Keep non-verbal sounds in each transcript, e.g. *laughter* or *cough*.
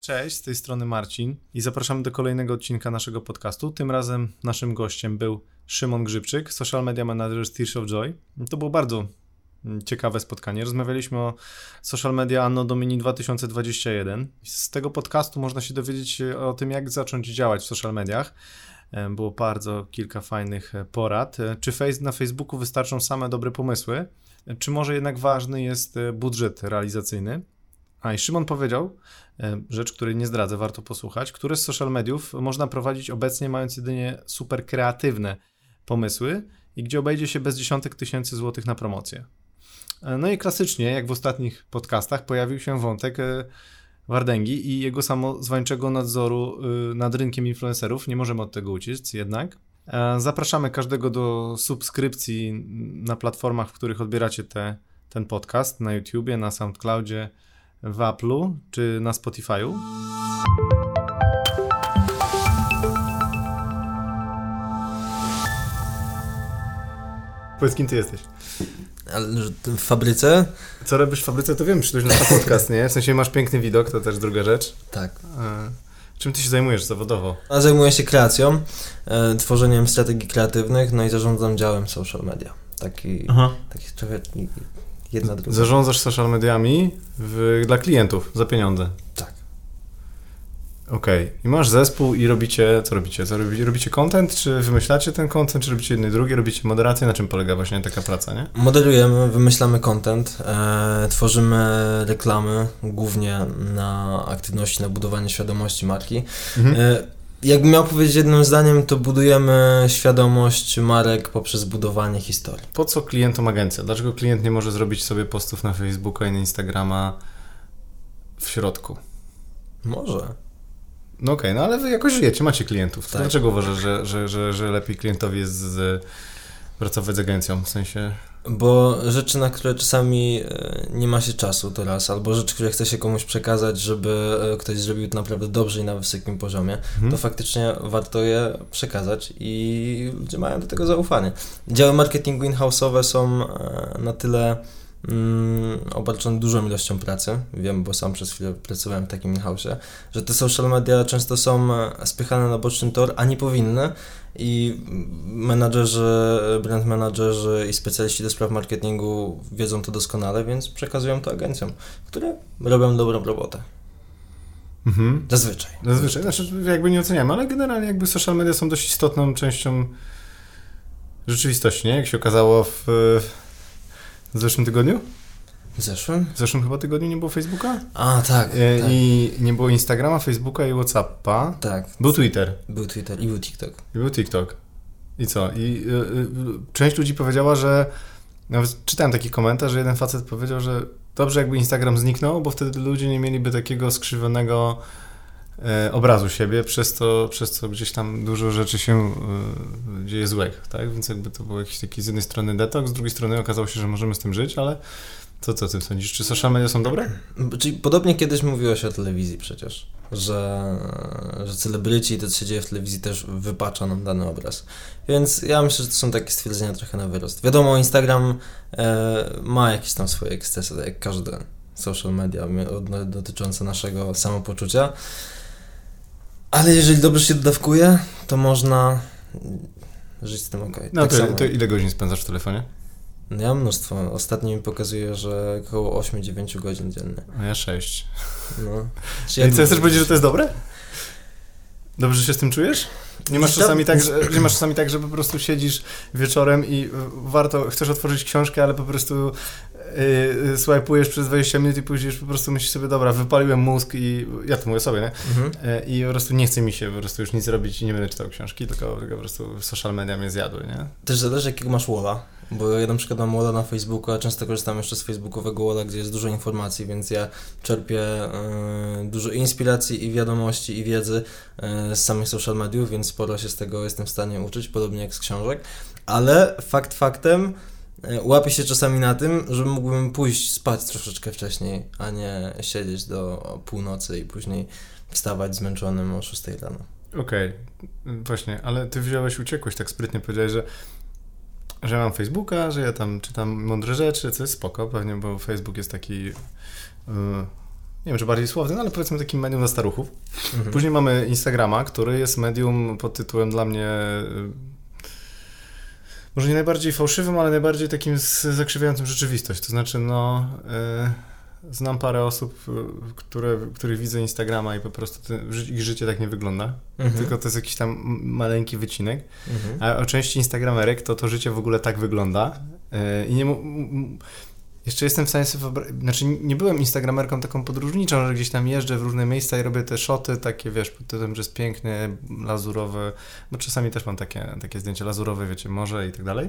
Cześć, z tej strony Marcin i zapraszamy do kolejnego odcinka naszego podcastu. Tym razem naszym gościem był Szymon Grzybczyk, social media manager z Tears of Joy. To było bardzo mm, ciekawe spotkanie. Rozmawialiśmy o social media Anno Domini 2021. Z tego podcastu można się dowiedzieć o tym, jak zacząć działać w social mediach. E, Było bardzo kilka fajnych e, porad. E, Czy na Facebooku wystarczą same dobre pomysły? E, Czy może jednak ważny jest e, budżet realizacyjny? A i Szymon powiedział, e, rzecz, której nie zdradzę, warto posłuchać, które z social mediów można prowadzić obecnie, mając jedynie super kreatywne pomysły i gdzie obejdzie się bez dziesiątek tysięcy złotych na promocję. E, No i klasycznie, jak w ostatnich podcastach, pojawił się wątek e, Wardęgi i jego samozwańczego nadzoru nad rynkiem influencerów. Nie możemy od tego uciec jednak. Zapraszamy każdego do subskrypcji na platformach, w których odbieracie te, ten podcast, na YouTubie, na SoundCloudzie, w Apple'u czy na Spotify'u. Powiedz, kim ty jesteś? Ale w fabryce? Co robisz w fabryce, to wiem, przyszedłeś na *laughs* podcast, nie? W sensie masz piękny widok, to też druga rzecz. Tak. E, Czym ty się zajmujesz zawodowo? A zajmuję się kreacją, e, tworzeniem strategii kreatywnych, no i zarządzam działem social media. Taki, Aha. taki trochę jedna druga. Zarządzasz social mediami w, dla klientów za pieniądze. Tak. Okej. I masz zespół i robicie, co robicie? Co robicie? Robicie content, czy wymyślacie ten content, czy robicie jedno i drugie, robicie moderację? Na czym polega właśnie taka praca, nie? Modelujemy, wymyślamy content, e, tworzymy reklamy, głównie na aktywności, na budowanie świadomości marki. Mhm. E, jakbym miał powiedzieć jednym zdaniem, to budujemy świadomość marek poprzez budowanie historii. Po co klientom agencja? Dlaczego klient nie może zrobić sobie postów na Facebooka i na Instagrama w środku? Może. No okej, no ale wy jakoś żyjecie, macie klientów. To Tak. Dlaczego uważasz, że, że, że, że lepiej klientowi jest z, pracować z agencją? W sensie... Bo rzeczy, na które czasami e, nie ma się czasu to raz, albo rzeczy, które chce się komuś przekazać, żeby e, ktoś zrobił to naprawdę dobrze i na wysokim poziomie, Mhm. to faktycznie warto je przekazać i ludzie mają do tego zaufanie. Działy marketingu in-house'owe są e, na tyle mm, obarczone dużą ilością pracy, wiem, bo sam przez chwilę pracowałem w takim in-house'ie, że te social media często są spychane na boczny tor, a nie powinny i menadżerzy, brand menadżerzy i specjaliści do spraw marketingu wiedzą to doskonale, więc przekazują to agencjom, które robią dobrą robotę. Mhm. Zazwyczaj. Zazwyczaj, znaczy jakby nie oceniamy, ale generalnie jakby social media są dość istotną częścią rzeczywistości, nie? Jak się okazało w, w zeszłym tygodniu? W zeszłym? W zeszłym chyba tygodniu nie było Facebooka? A, tak. E, tak, I nie było Instagrama, Facebooka i Whatsappa. tak. Był Twitter Był Twitter i był TikTok. i był TikTok. I co? I y, y, część ludzi powiedziała, że nawet czytałem taki komentarz, że jeden facet powiedział, że dobrze jakby Instagram zniknął, bo wtedy ludzie nie mieliby takiego skrzywionego e, obrazu siebie, przez to, przez co gdzieś tam dużo rzeczy się e, dzieje złych, tak? Więc jakby to był jakiś taki z jednej strony detoks, z drugiej strony okazało się, że możemy z tym żyć, ale co, co ty sądzisz? Czy social media są dobre? Czyli podobnie kiedyś mówiło się o telewizji przecież, że, że celebryci i to, co się dzieje w telewizji też wypacza nam dany obraz. Więc ja myślę, że to są takie stwierdzenia trochę na wyrost. Wiadomo, Instagram e, ma jakieś tam swoje ekscesy, tak jak każde social media dotyczące naszego samopoczucia. Ale jeżeli dobrze się dodawkuje, to można żyć z tym ok. No tak to, to ile godzin spędzasz w telefonie? No ja mnóstwo. Ostatnio mi pokazuje, że około 8-9 godzin dziennie. A ja sześć. No. *laughs* Czy I co, chcesz powiedzieć, że to jest dobre? Dobrze się z tym czujesz? Nie masz czasami tak, że, *clears throat* nie masz czasami tak, że po prostu siedzisz wieczorem i warto, chcesz otworzyć książkę, ale po prostu yy, swajpujesz przez 20 minut i później już po prostu myślisz sobie, dobra, wypaliłem mózg i ja to mówię sobie, nie? Mhm. E, I po prostu nie chce mi się po prostu już nic robić i nie będę czytał książki, tylko, tylko po prostu social media mnie zjadły, nie? Też zależy jakiego masz walla, bo ja na przykład mam walla na Facebooku, a często korzystam jeszcze z facebookowego walla, gdzie jest dużo informacji, więc ja czerpię e, dużo inspiracji i wiadomości i wiedzy e, z samych social mediów, więc sporo się z tego jestem w stanie uczyć, podobnie jak z książek, ale fakt faktem łapię się czasami na tym, że mógłbym pójść spać troszeczkę wcześniej, a nie siedzieć do północy i później wstawać zmęczonym o 6 rano. Okej, właśnie, ale ty wziąłeś, uciekłeś tak sprytnie, powiedziałeś, że że mam Facebooka, że ja tam czytam mądre rzeczy, co jest spoko pewnie, bo Facebook jest taki yy, nie wiem czy bardziej słowny, no ale powiedzmy takim medium dla staruchów. Mhm. Później mamy Instagrama, który jest medium pod tytułem dla mnie y, może nie najbardziej fałszywym, ale najbardziej takim zakrzywiającym rzeczywistość. To znaczy, no, y, znam parę osób, y, które, których widzę Instagrama i po prostu te, ży- ich życie tak nie wygląda. Mhm. Tylko to jest jakiś tam maleńki wycinek. Mhm. A o części Instagramerek to to życie w ogóle tak wygląda. Yy, I nie m- jeszcze jestem w stanie sobie wyobrazić, znaczy nie byłem Instagramerką taką podróżniczą, że gdzieś tam jeżdżę w różne miejsca i robię te szoty takie, wiesz, pod tytułem, że jest piękne, lazurowe, bo czasami też mam takie, takie zdjęcia lazurowe, wiecie, morze i tak dalej.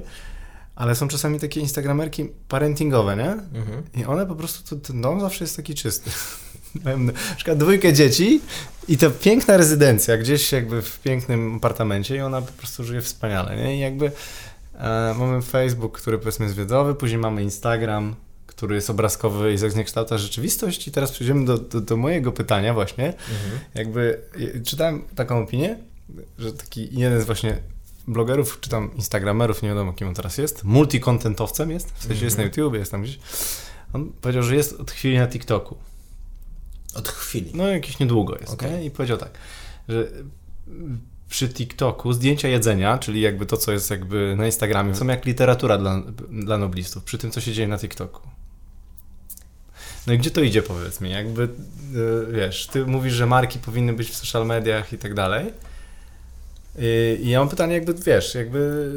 Ale są czasami takie Instagramerki parentingowe, nie? Mhm. I one po prostu, ten dom zawsze jest taki czysty. *laughs* Na przykład dwójkę dzieci i to piękna rezydencja, gdzieś jakby w pięknym apartamencie i ona po prostu żyje wspaniale, nie? I jakby e, mamy Facebook, który powiedzmy jest wiedzowy, później mamy Instagram, który jest obrazkowy i zniekształca rzeczywistość i teraz przejdziemy do, do, do mojego pytania właśnie. Mhm. Jakby e, czytałem taką opinię, że taki jeden z właśnie blogerów, czy tam instagramerów, nie wiadomo kim on teraz jest, multikontentowcem jest, w sensie jest na Mhm. YouTube, jest tam gdzieś. On powiedział, że jest od chwili na TikToku. Od chwili. No jakieś niedługo jest, Okej. nie? I powiedział tak, że przy TikToku zdjęcia jedzenia, czyli jakby to, co jest jakby na Instagramie, są jak literatura dla, dla noblistów, przy tym, co się dzieje na TikToku. No i gdzie to idzie, powiedz mi? Jakby, e, wiesz, ty mówisz, że marki powinny być w social mediach i tak dalej. I- ja mam pytanie, jakby, wiesz, jakby,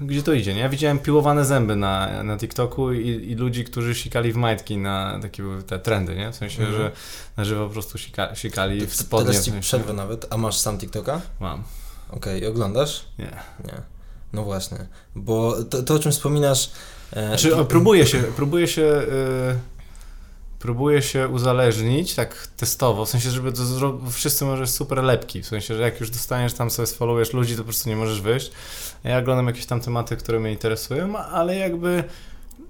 gdzie to idzie, nie? Ja widziałem piłowane zęby na, na TikToku i, i ludzi, którzy sikali w majtki na takie były te trendy, nie? W sensie, Mhm. że na żywo po prostu sika, sikali w spodnie. Teraz w ci sensie. przerwę nawet. A masz sam TikToka? Mam. Okej, oglądasz? Nie. Nie. No właśnie. Bo to, to o czym wspominasz... E, Znaczy, się, próbuję się, y, próbuję się uzależnić tak testowo, w sensie, żeby to zro... wszyscy możesz super lepki, w sensie, że jak już dostaniesz tam sobie sfollowujesz ludzi, to po prostu nie możesz wyjść. Ja oglądam jakieś tam tematy, które mnie interesują, ale jakby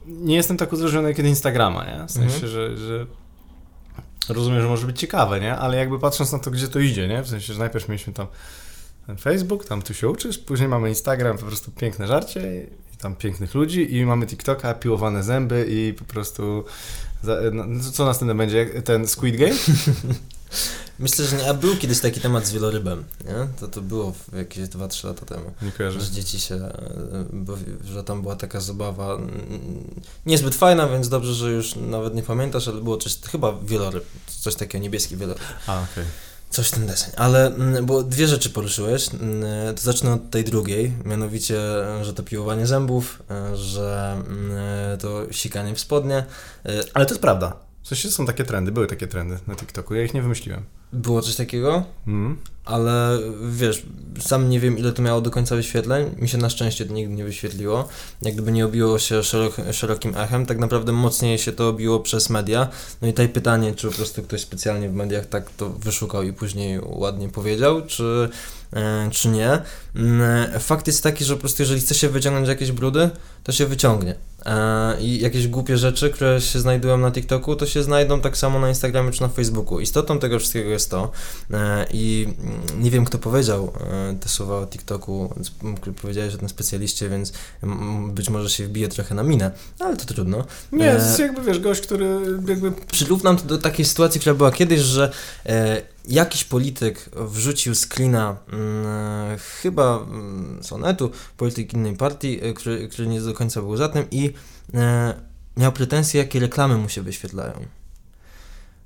nie jestem tak uzależniony jak od Instagrama, nie? W sensie, Mhm. że, że rozumiem, że może być ciekawe, nie? Ale jakby patrząc na to, gdzie to idzie, nie? W sensie, że najpierw mieliśmy tam Facebook, tam tu się uczysz, później mamy Instagram, po prostu piękne żarcie i tam pięknych ludzi i mamy TikToka, piłowane zęby i po prostu co następne będzie? Ten Squid Game? *laughs* Myślę, że nie. A był kiedyś taki temat z wielorybem, nie? To, to było jakieś 2-3 lata temu. Nie kojarzę. Że dzieci się, e, bo, że tam była taka zabawa niezbyt fajna, więc dobrze, że już nawet nie pamiętasz, ale było coś, chyba wieloryb, coś takiego, niebieski wieloryb. A, okej. Coś ten deseń. Ale, mm, bo dwie rzeczy poruszyłeś, mm, to zacznę od tej drugiej, mianowicie, że to piłowanie zębów, e, że mm, to sikanie w spodnie. E, Ale to jest prawda. W sensie są takie trendy, były takie trendy na TikToku, ja ich nie wymyśliłem. Było coś takiego, Mhm. ale wiesz, sam nie wiem ile to miało do końca wyświetleń, mi się na szczęście to nigdy nie wyświetliło, jak gdyby nie obiło się szerok, szerokim echem, tak naprawdę mocniej się to obiło przez media, no i tutaj pytanie, czy po prostu ktoś specjalnie w mediach tak to wyszukał i później ładnie powiedział, czy, e, czy nie. Mm, Fakt jest taki, że po prostu jeżeli chce się wyciągnąć jakieś brudy, to się wyciągnie. E, I jakieś głupie rzeczy, które się znajdują na TikToku, to się znajdą tak samo na Instagramie czy na Facebooku. Istotą tego wszystkiego jest to, e, i nie wiem kto powiedział e, te słowa o TikToku, powiedziałeś o tym specjaliście, więc być może się wbije trochę na minę, ale to trudno. Nie, E, jest jakby, wiesz, gość, który jakby... Przyrównam to do takiej sytuacji, która była kiedyś, że e, jakiś polityk wrzucił screena mm, chyba mm, z Onetu, polityk innej partii, który, który nie do końca był za tym i e, miał pretensje, jakie reklamy mu się wyświetlają.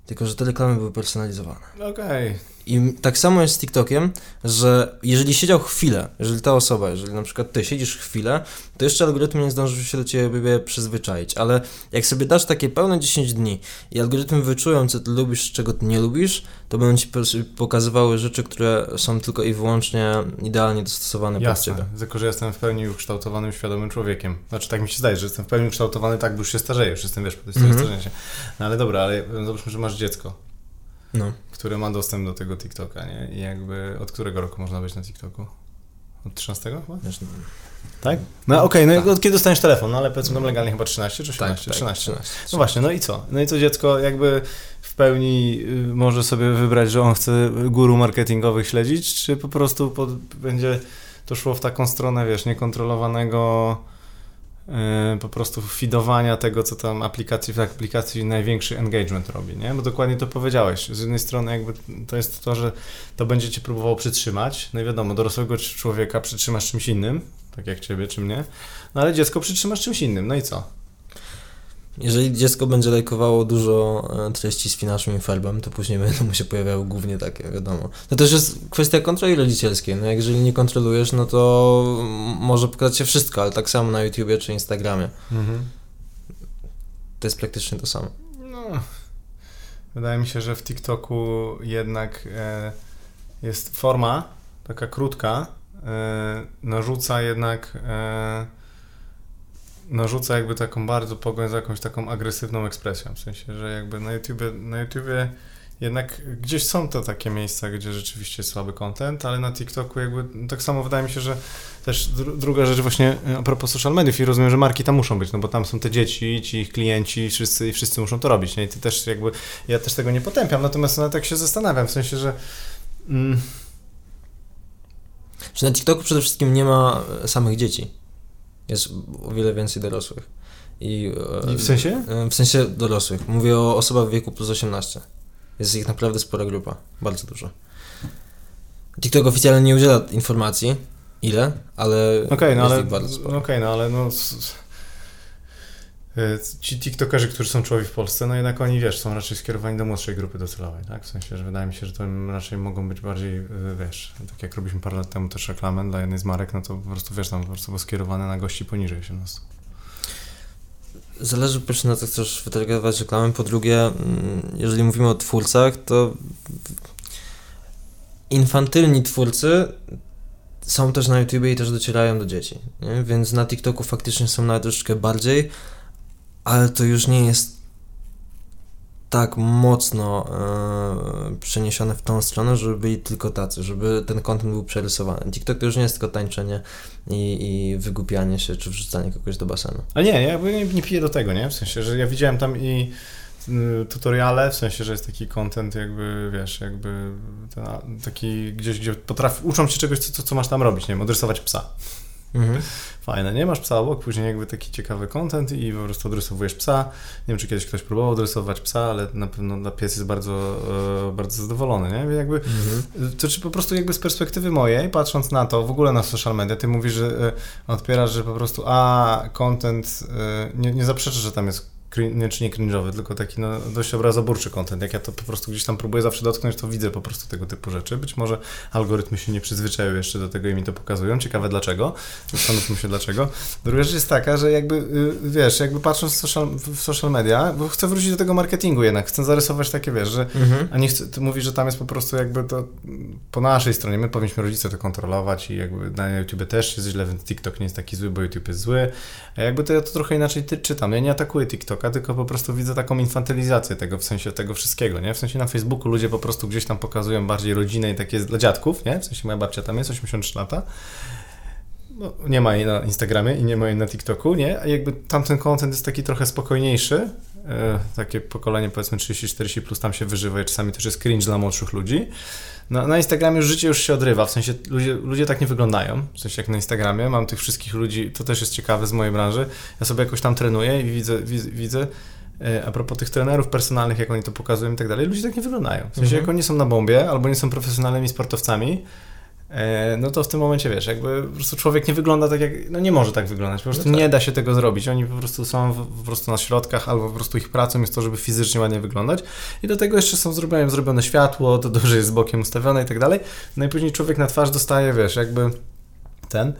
Tylko, że te reklamy były personalizowane. Okej. I tak samo jest z TikTokiem, że jeżeli siedział chwilę, jeżeli ta osoba, jeżeli na przykład ty siedzisz chwilę, to jeszcze algorytm nie zdąży się do ciebie przyzwyczaić, ale jak sobie dasz takie pełne 10 dni i algorytmy wyczują, co ty lubisz, czego ty nie lubisz, to będą ci pokazywały rzeczy, które są tylko i wyłącznie idealnie dostosowane pod Jasne, ciebie. tylko że jestem w pełni ukształtowanym, świadomym człowiekiem. Znaczy tak mi się zdaje, że jestem w pełni ukształtowany tak, bo już się starzeję, już jestem, wiesz, po tej Mhm. starzenia się. No ale dobra, ale załóżmy, że masz dziecko, No. które ma dostęp do tego TikToka, nie? I jakby od którego roku można być na TikToku? Od 13 chyba? Wiesz, no, Tak? No okej, no i Tak. od kiedy dostaniesz telefon? No ale powiedzmy tam legalnie chyba 13 czy 18? tak, 13. 13. No właśnie, no i co? No i to dziecko jakby w pełni y, może sobie wybrać, że on chce guru marketingowych śledzić, czy po prostu pod, będzie to szło w taką stronę, wiesz, niekontrolowanego po prostu feedowania tego, co tam aplikacji w aplikacji największy engagement robi, nie? Bo dokładnie to powiedziałeś. Z jednej strony jakby to jest to, że to będzie cię próbowało przytrzymać. No i wiadomo, dorosłego człowieka przytrzymasz czymś innym, tak jak ciebie czy mnie, no ale dziecko przytrzymasz czymś innym, no i co? Jeżeli dziecko będzie lajkowało dużo e, treści z finansowym farbem, to później *laughs* będą mu się pojawiały głównie takie, wiadomo. To też jest kwestia kontroli rodzicielskiej. No jeżeli nie kontrolujesz, no to może pokazać się wszystko, ale tak samo na YouTubie czy Instagramie. Mhm. To jest praktycznie to samo. No, wydaje mi się, że w TikToku jednak e, jest forma taka krótka, e, narzuca jednak e, narzuca jakby taką bardzo pogoń za jakąś taką agresywną ekspresją, w sensie, że jakby na YouTubie, na YouTubie jednak gdzieś są to takie miejsca, gdzie rzeczywiście jest słaby content, ale na TikToku jakby tak samo wydaje mi się, że też dru druga rzecz właśnie a propos social mediów i rozumiem, że marki tam muszą być, no bo tam są te dzieci, ci ich klienci, wszyscy, wszyscy muszą to robić, nie? I ty też jakby, ja też tego nie potępiam, natomiast no, tak się zastanawiam, w sensie, że mm... Czy na TikToku przede wszystkim nie ma samych dzieci? Jest o wiele więcej dorosłych. I, I w sensie? E, w sensie dorosłych. Mówię o osobach w wieku plus 18. Jest ich naprawdę spora grupa. Bardzo dużo. TikTok oficjalnie nie udziela informacji, ile, ale okay, no ale, Okej, okay, no ale no... E, ci TikTokerzy, którzy są czołowi w Polsce, no jednak oni, wiesz, są raczej skierowani do młodszej grupy docelowej, tak? W sensie, że wydaje mi się, że to raczej mogą być bardziej, e, wiesz, tak jak robiliśmy parę lat temu też reklamę dla jednej z marek, no to po prostu, wiesz, tam po prostu było skierowane na gości poniżej 18. Zależy po pierwsze na co chcesz wytargetować reklamę, po drugie, mm, jeżeli mówimy o twórcach, to infantylni twórcy są też na YouTube i też docierają do dzieci, nie? więc na TikToku faktycznie są nawet troszeczkę bardziej, ale to już nie jest tak mocno e, przeniesione w tą stronę, żeby byli tylko tacy, żeby ten kontent był przerysowany. TikTok to już nie jest tylko tańczenie i, i wygłupianie się, czy wrzucanie kogoś do basenu. A nie, ja nie, nie piję do tego, nie? W sensie, że ja widziałem tam i y, tutoriale, w sensie, że jest taki content jakby, wiesz, jakby ten, taki gdzieś, gdzie potrafi, uczą cię czegoś, co, co masz tam robić, nie wiem, odrysować psa. Mhm. Fajne, nie? Masz psa obok, później jakby taki ciekawy content i po prostu odrysowujesz psa. Nie wiem, czy kiedyś ktoś próbował odrysować psa, ale na pewno pies jest bardzo, e, bardzo zadowolony, nie? Jakby, mhm. To czy po prostu jakby z perspektywy mojej, patrząc na to, w ogóle na social media, ty mówisz, że e, odpierasz, że po prostu a, content, e, nie, nie zaprzeczę, że tam jest nie, czy nie cringe'owy, tylko taki no, dość obrazoburczy content. Jak ja to po prostu gdzieś tam próbuję zawsze dotknąć, to widzę po prostu tego typu rzeczy. Być może algorytmy się nie przyzwyczają jeszcze do tego i mi to pokazują. Ciekawe dlaczego. Zastanówmy się dlaczego. Druga rzecz jest taka, że jakby, y, wiesz, jakby patrząc w social, w social media, bo chcę wrócić do tego marketingu jednak, chcę zarysować takie, wiesz, że mhm. a nie chcę, ty mówisz, że tam jest po prostu jakby to po naszej stronie, my powinniśmy rodzice to kontrolować i jakby na YouTube też jest źle, więc TikTok nie jest taki zły, bo YouTube jest zły. A jakby to ja to trochę inaczej ty czytam. Ja nie atakuję TikToka, tylko po prostu widzę taką infantylizację tego, w sensie tego wszystkiego, nie? W sensie na Facebooku ludzie po prostu gdzieś tam pokazują bardziej rodzinę i takie dla dziadków, nie? W sensie moja babcia tam jest, 83 lata. No, nie ma jej na Instagramie i nie ma jej na TikToku, nie? A jakby tamten content jest taki trochę spokojniejszy, e, takie pokolenie powiedzmy 30-40 plus tam się wyżywa i czasami też jest cringe dla młodszych ludzi. Na, na Instagramie już życie już się odrywa, w sensie ludzie, ludzie tak nie wyglądają, w sensie jak na Instagramie, mam tych wszystkich ludzi, to też jest ciekawe z mojej branży, ja sobie jakoś tam trenuję i widzę, widzę, widzę e, a propos tych trenerów personalnych, jak oni to pokazują i tak dalej, ludzie tak nie wyglądają. W sensie mhm. jak oni są na bombie albo nie są profesjonalnymi sportowcami, no to w tym momencie wiesz, jakby po prostu człowiek nie wygląda tak jak, no nie może tak wyglądać, po prostu no tak. nie da się tego zrobić. Oni po prostu są w, po prostu na środkach, albo po prostu ich pracą jest to, żeby fizycznie ładnie wyglądać i do tego jeszcze są zrobione, zrobione światło, to dobrze jest z bokiem ustawione i tak dalej. No i później człowiek na twarz dostaje, wiesz, jakby ten,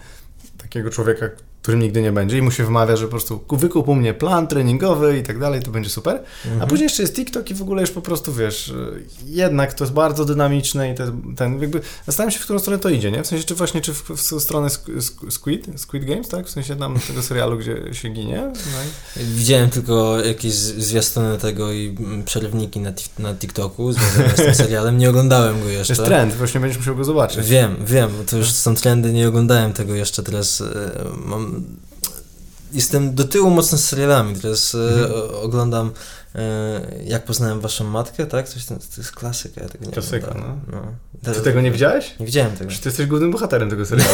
takiego człowieka, którym nigdy nie będzie i mu się wmawia, że po prostu wykup u mnie plan treningowy i tak dalej, to będzie super. Mhm. A później jeszcze jest TikTok i w ogóle już po prostu, wiesz, jednak to jest bardzo dynamiczne i ten, ten jakby zastanawiam się, w którą stronę to idzie, nie? W sensie, czy właśnie, czy w, w stronę Squid, Squid Games, tak? W sensie tam tego serialu, gdzie się ginie. No i... Widziałem tylko jakieś zwiastuny tego i przerywniki na, na TikToku związane z tym *laughs* serialem, nie oglądałem go jeszcze. Jest trend, właśnie będziesz musiał go zobaczyć. Wiem, wiem, to już są trendy, nie oglądałem tego jeszcze, teraz e, mam jestem do tyłu mocno z serialami. Teraz e, mhm. oglądam e, jak poznałem waszą matkę, tak? Coś tam, to jest klasyka, ja tego nie Klasyka, oglądałem. no. Ty tego nie widziałeś? Nie widziałem tego. Przecież ty jesteś głównym bohaterem tego serialu.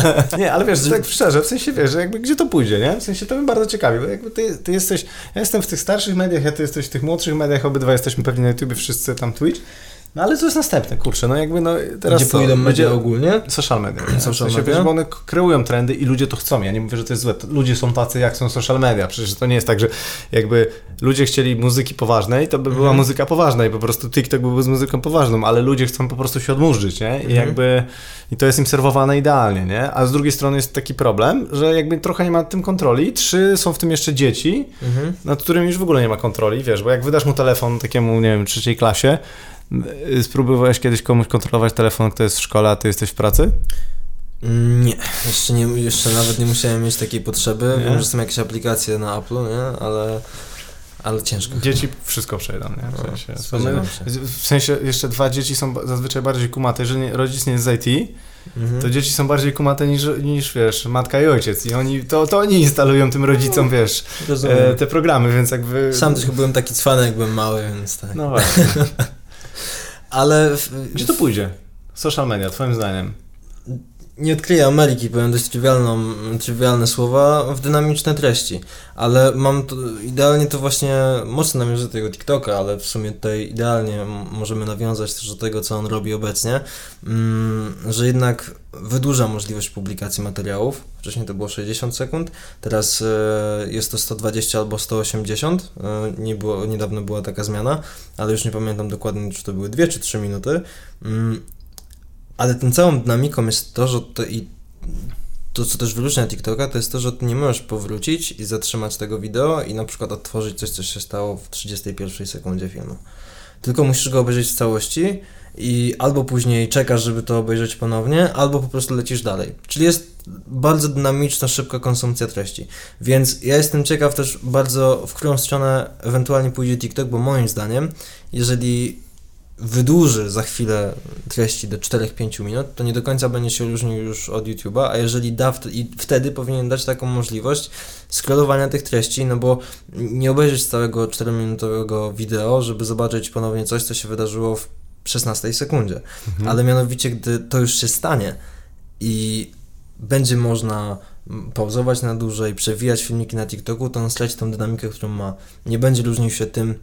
*laughs* nie, ale wiesz, tak szczerze, w sensie wiesz, że jakby gdzie to pójdzie, nie? W sensie to mnie bardzo ciekawi, bo jakby ty, ty jesteś, ja jestem w tych starszych mediach, ja ty jesteś w tych młodszych mediach, obydwa jesteśmy pewnie na YouTube, wszyscy tam Twitch. No ale co jest następne, kurczę, no jakby no teraz Gdzie co? pójdą media Będzie- ogólnie? Social media. Nie? Social w sensie, media? Wiesz, bo one kreują trendy i ludzie to chcą. Ja nie mówię, że to jest złe. Ludzie są tacy, jak są social media. Przecież to nie jest tak, że jakby ludzie chcieli muzyki poważnej, to by była Mhm. muzyka poważna i po prostu TikTok byłby z muzyką poważną, ale ludzie chcą po prostu się odmurzyć, nie? I Mhm. jakby i to jest im serwowane idealnie, nie? A z drugiej strony jest taki problem, że jakby trochę nie ma nad tym kontroli. Trzy, są w tym jeszcze dzieci, Mhm. nad którymi już w ogóle nie ma kontroli, wiesz, bo jak wydasz mu telefon takiemu, nie wiem, trzeciej klasie, spróbowałeś kiedyś komuś kontrolować telefon, kto jest w szkole, a ty jesteś w pracy? Nie, jeszcze, nie, jeszcze nawet nie musiałem mieć takiej potrzeby. Nie? Wiem, że są jakieś aplikacje na Apple'u, nie? Ale, ale ciężko. Dzieci wszystko przejdą, nie? W No, sensie, się. w sensie jeszcze dwa dzieci są zazwyczaj bardziej kumate. Jeżeli rodzic nie jest z IT, Mhm. to dzieci są bardziej kumate niż, niż wiesz, matka i ojciec. I oni, to, to oni instalują tym rodzicom, wiesz, Rozumiem. e, te programy, więc jakby... Sam też byłem taki cwany, jak byłem mały, więc tak. No właśnie. *laughs* Ale w, Gdzie to pójdzie? Social media, twoim zdaniem. Nie odkryję Ameryki, powiem dość trywialną, trywialne słowa, w dynamiczne treści. Ale mam to, idealnie to właśnie, mocno nawiążę do tego TikToka, ale w sumie tutaj idealnie możemy nawiązać też do tego, co on robi obecnie, mm, że jednak wydłuża możliwość publikacji materiałów. Wcześniej to było 60 sekund, teraz e, jest to 120 albo 180. E, nie było, niedawno była taka zmiana, ale już nie pamiętam dokładnie, czy to były 2 czy 3 minuty. Ale tą całą dynamiką jest to, że to i to, co też wyróżnia TikToka, to jest to, że ty nie możesz powrócić i zatrzymać tego wideo i na przykład odtworzyć coś, co się stało w 31 sekundzie filmu. Tylko musisz go obejrzeć w całości i albo później czekasz, żeby to obejrzeć ponownie, albo po prostu lecisz dalej. Czyli jest bardzo dynamiczna, szybka konsumpcja treści. Więc ja jestem ciekaw też bardzo, w którą stronę ewentualnie pójdzie TikTok, bo moim zdaniem, jeżeli wydłuży za chwilę treści do 4-5 minut, to nie do końca będzie się różnił już od YouTube'a, a jeżeli da, i wtedy powinien dać taką możliwość scrollowania tych treści, no bo nie obejrzeć całego 4-minutowego wideo, żeby zobaczyć ponownie coś, co się wydarzyło w 16 sekundzie. Mhm. Ale mianowicie, gdy to już się stanie i będzie można pauzować na dłużej, przewijać filmiki na TikToku, to on straci tą dynamikę, którą ma. Nie będzie różnił się tym,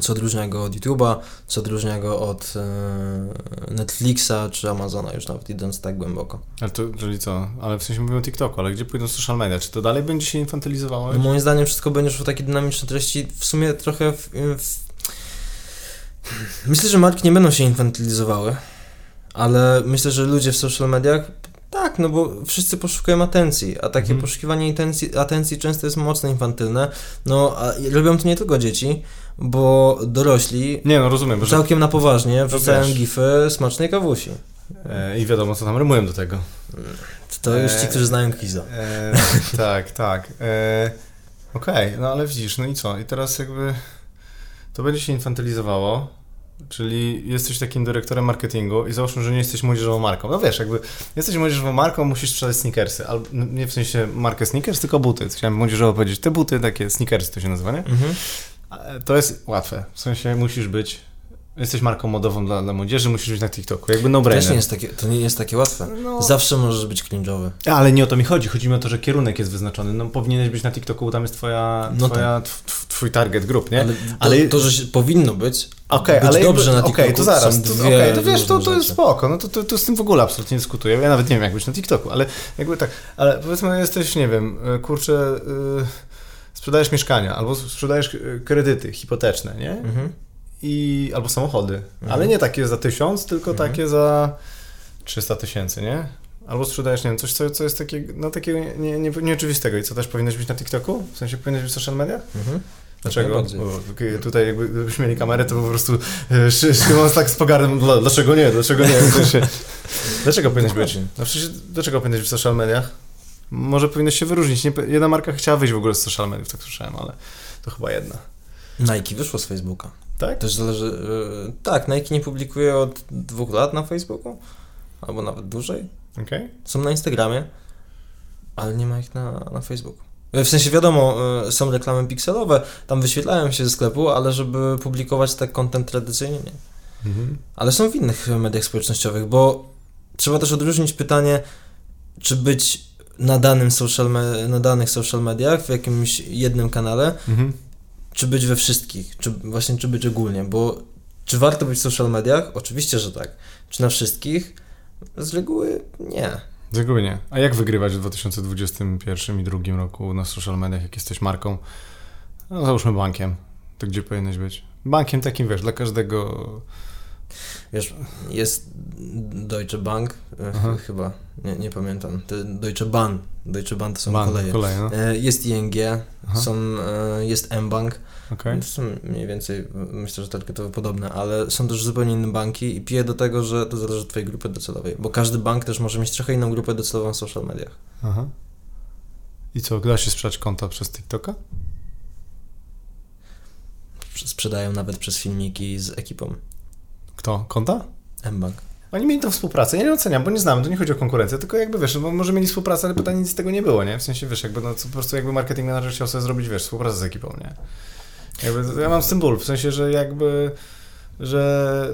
co odróżnia go od YouTube'a, co odróżnia go od e, Netflixa czy Amazona, już nawet idąc tak głęboko. Ale to, czyli co? Ale w sensie mówimy o TikToku, ale gdzie pójdą social media? Czy to dalej będzie się infantylizowało? No, moim zdaniem wszystko będzie szło w takie dynamiczne treści, w sumie trochę w, w... Myślę, że marki nie będą się infantylizowały, ale myślę, że ludzie w social mediach tak, no bo wszyscy poszukują atencji, a takie Mhm. poszukiwanie atencji, atencji często jest mocno infantylne. No, a robią to nie tylko dzieci, bo dorośli Nie, no rozumiem, bo że, całkiem na poważnie wrzucają wiesz. gify smacznej kawusi. e, i wiadomo, co tam rymują do tego. To już ci, Eee, którzy znają Kiza. E, tak, tak. E, Okej, no ale widzisz, no i co? I teraz jakby to będzie się infantylizowało, czyli jesteś takim dyrektorem marketingu i załóżmy, że nie jesteś młodzieżową marką. No wiesz, jakby jesteś młodzieżową marką, musisz sprzedać sneakersy, albo no, nie w sensie markę sneakers, tylko buty. Chciałem młodzieżowo powiedzieć, te buty, takie sneakersy to się nazywa, nie? Mhm. E, To jest łatwe, w sensie musisz być, jesteś marką modową dla, dla młodzieży, musisz być na TikToku, jakby no Też brainer. nie jest takie, to nie jest takie łatwe. No. Zawsze możesz być cringe'owy. Ale nie o to mi chodzi. Chodzi mi o to, że kierunek jest wyznaczony. No powinieneś być na TikToku, bo tam jest twoja, No twoja tw- tw- twój target grup, nie? Ale, Ale- to, to, że się powinno być, Okej, być ale dobrze jakby, na TikToku, Okej, to zaraz. są To, dwie okej, to wiesz, to, to jest spoko. No to, to, to z tym w ogóle absolutnie nie dyskutuję. Ja nawet nie wiem, jak być na TikToku, ale jakby tak. Ale powiedzmy, jesteś, nie wiem, y, kurczę, y, sprzedajesz mieszkania albo sprzedajesz y, kredyty hipoteczne, nie? Mhm. I, albo samochody. Mhm. Ale nie takie za tysiąc, tylko Mhm. takie za 300 tysięcy, nie? Albo sprzedajesz, nie wiem, coś, co, co jest takiego, no, takiego nie, nie, nieoczywistego. I co, też powinieneś być na TikToku? W sensie powinieneś być w social mediach? Mhm. Dlaczego? Bo tutaj jakby gdybyśmy mieli kamerę, to po prostu e, Szy- Szymon tak z pogardą, "Dla- dlaczego nie, dlaczego nie? W sensie, *laughs* dlaczego powinieneś być? No przecież, dlaczego powinieneś być w social mediach? Może powinieneś się wyróżnić. Nie, jedna marka chciała wyjść w ogóle z social mediów, tak słyszałem, ale to chyba jedna. Nike wyszło z Facebooka. Tak? Też zależy. Yy, tak, Nike nie publikuje od dwóch lat na Facebooku, albo nawet dłużej. Okej. Są na Instagramie, ale nie ma ich na, na Facebooku. W sensie wiadomo, y, są reklamy pikselowe, tam wyświetlają się ze sklepu, ale żeby publikować tak content tradycyjnie nie. Mhm. Ale są w innych mediach społecznościowych, bo trzeba też odróżnić pytanie, czy być na, danym social me- na danych social mediach, w jakimś jednym kanale, mhm. czy być we wszystkich, czy właśnie czy być ogólnie, bo czy warto być w social mediach? Oczywiście, że tak. Czy na wszystkich? Z reguły nie. Z reguły nie. A jak wygrywać w 2021 i 2022 roku na social mediach, jak jesteś marką? No załóżmy bankiem. To gdzie powinieneś być? Bankiem takim, wiesz, dla każdego Wiesz, jest Deutsche Bank, e, Aha. chyba, nie, nie pamiętam, to Deutsche Bahn, Deutsche Bahn to są Bahn, koleje. koleje no. E, jest ING, są, e, jest M-Bank, okay. to są mniej więcej, myślę, że to podobne, ale są też zupełnie inne banki i piję do tego, że to zależy od Twojej grupy docelowej, bo każdy bank też może mieć trochę inną grupę docelową w social mediach. Aha. I co, da się sprzedać konta przez TikToka? Sprzedają nawet przez filmiki z ekipą. Kto? Konta? M-Bank. Oni mieli tą współpracę, ja nie oceniam, bo nie znamy, to nie chodzi o konkurencję, tylko jakby wiesz, bo może mieli współpracę, ale pytanie nic z tego nie było, nie? W sensie wiesz, jakby no, po prostu jakby marketing manager chciał sobie zrobić, wiesz, współpracę z ekipą, nie? Jakby, ja mam symbol, w sensie, że jakby że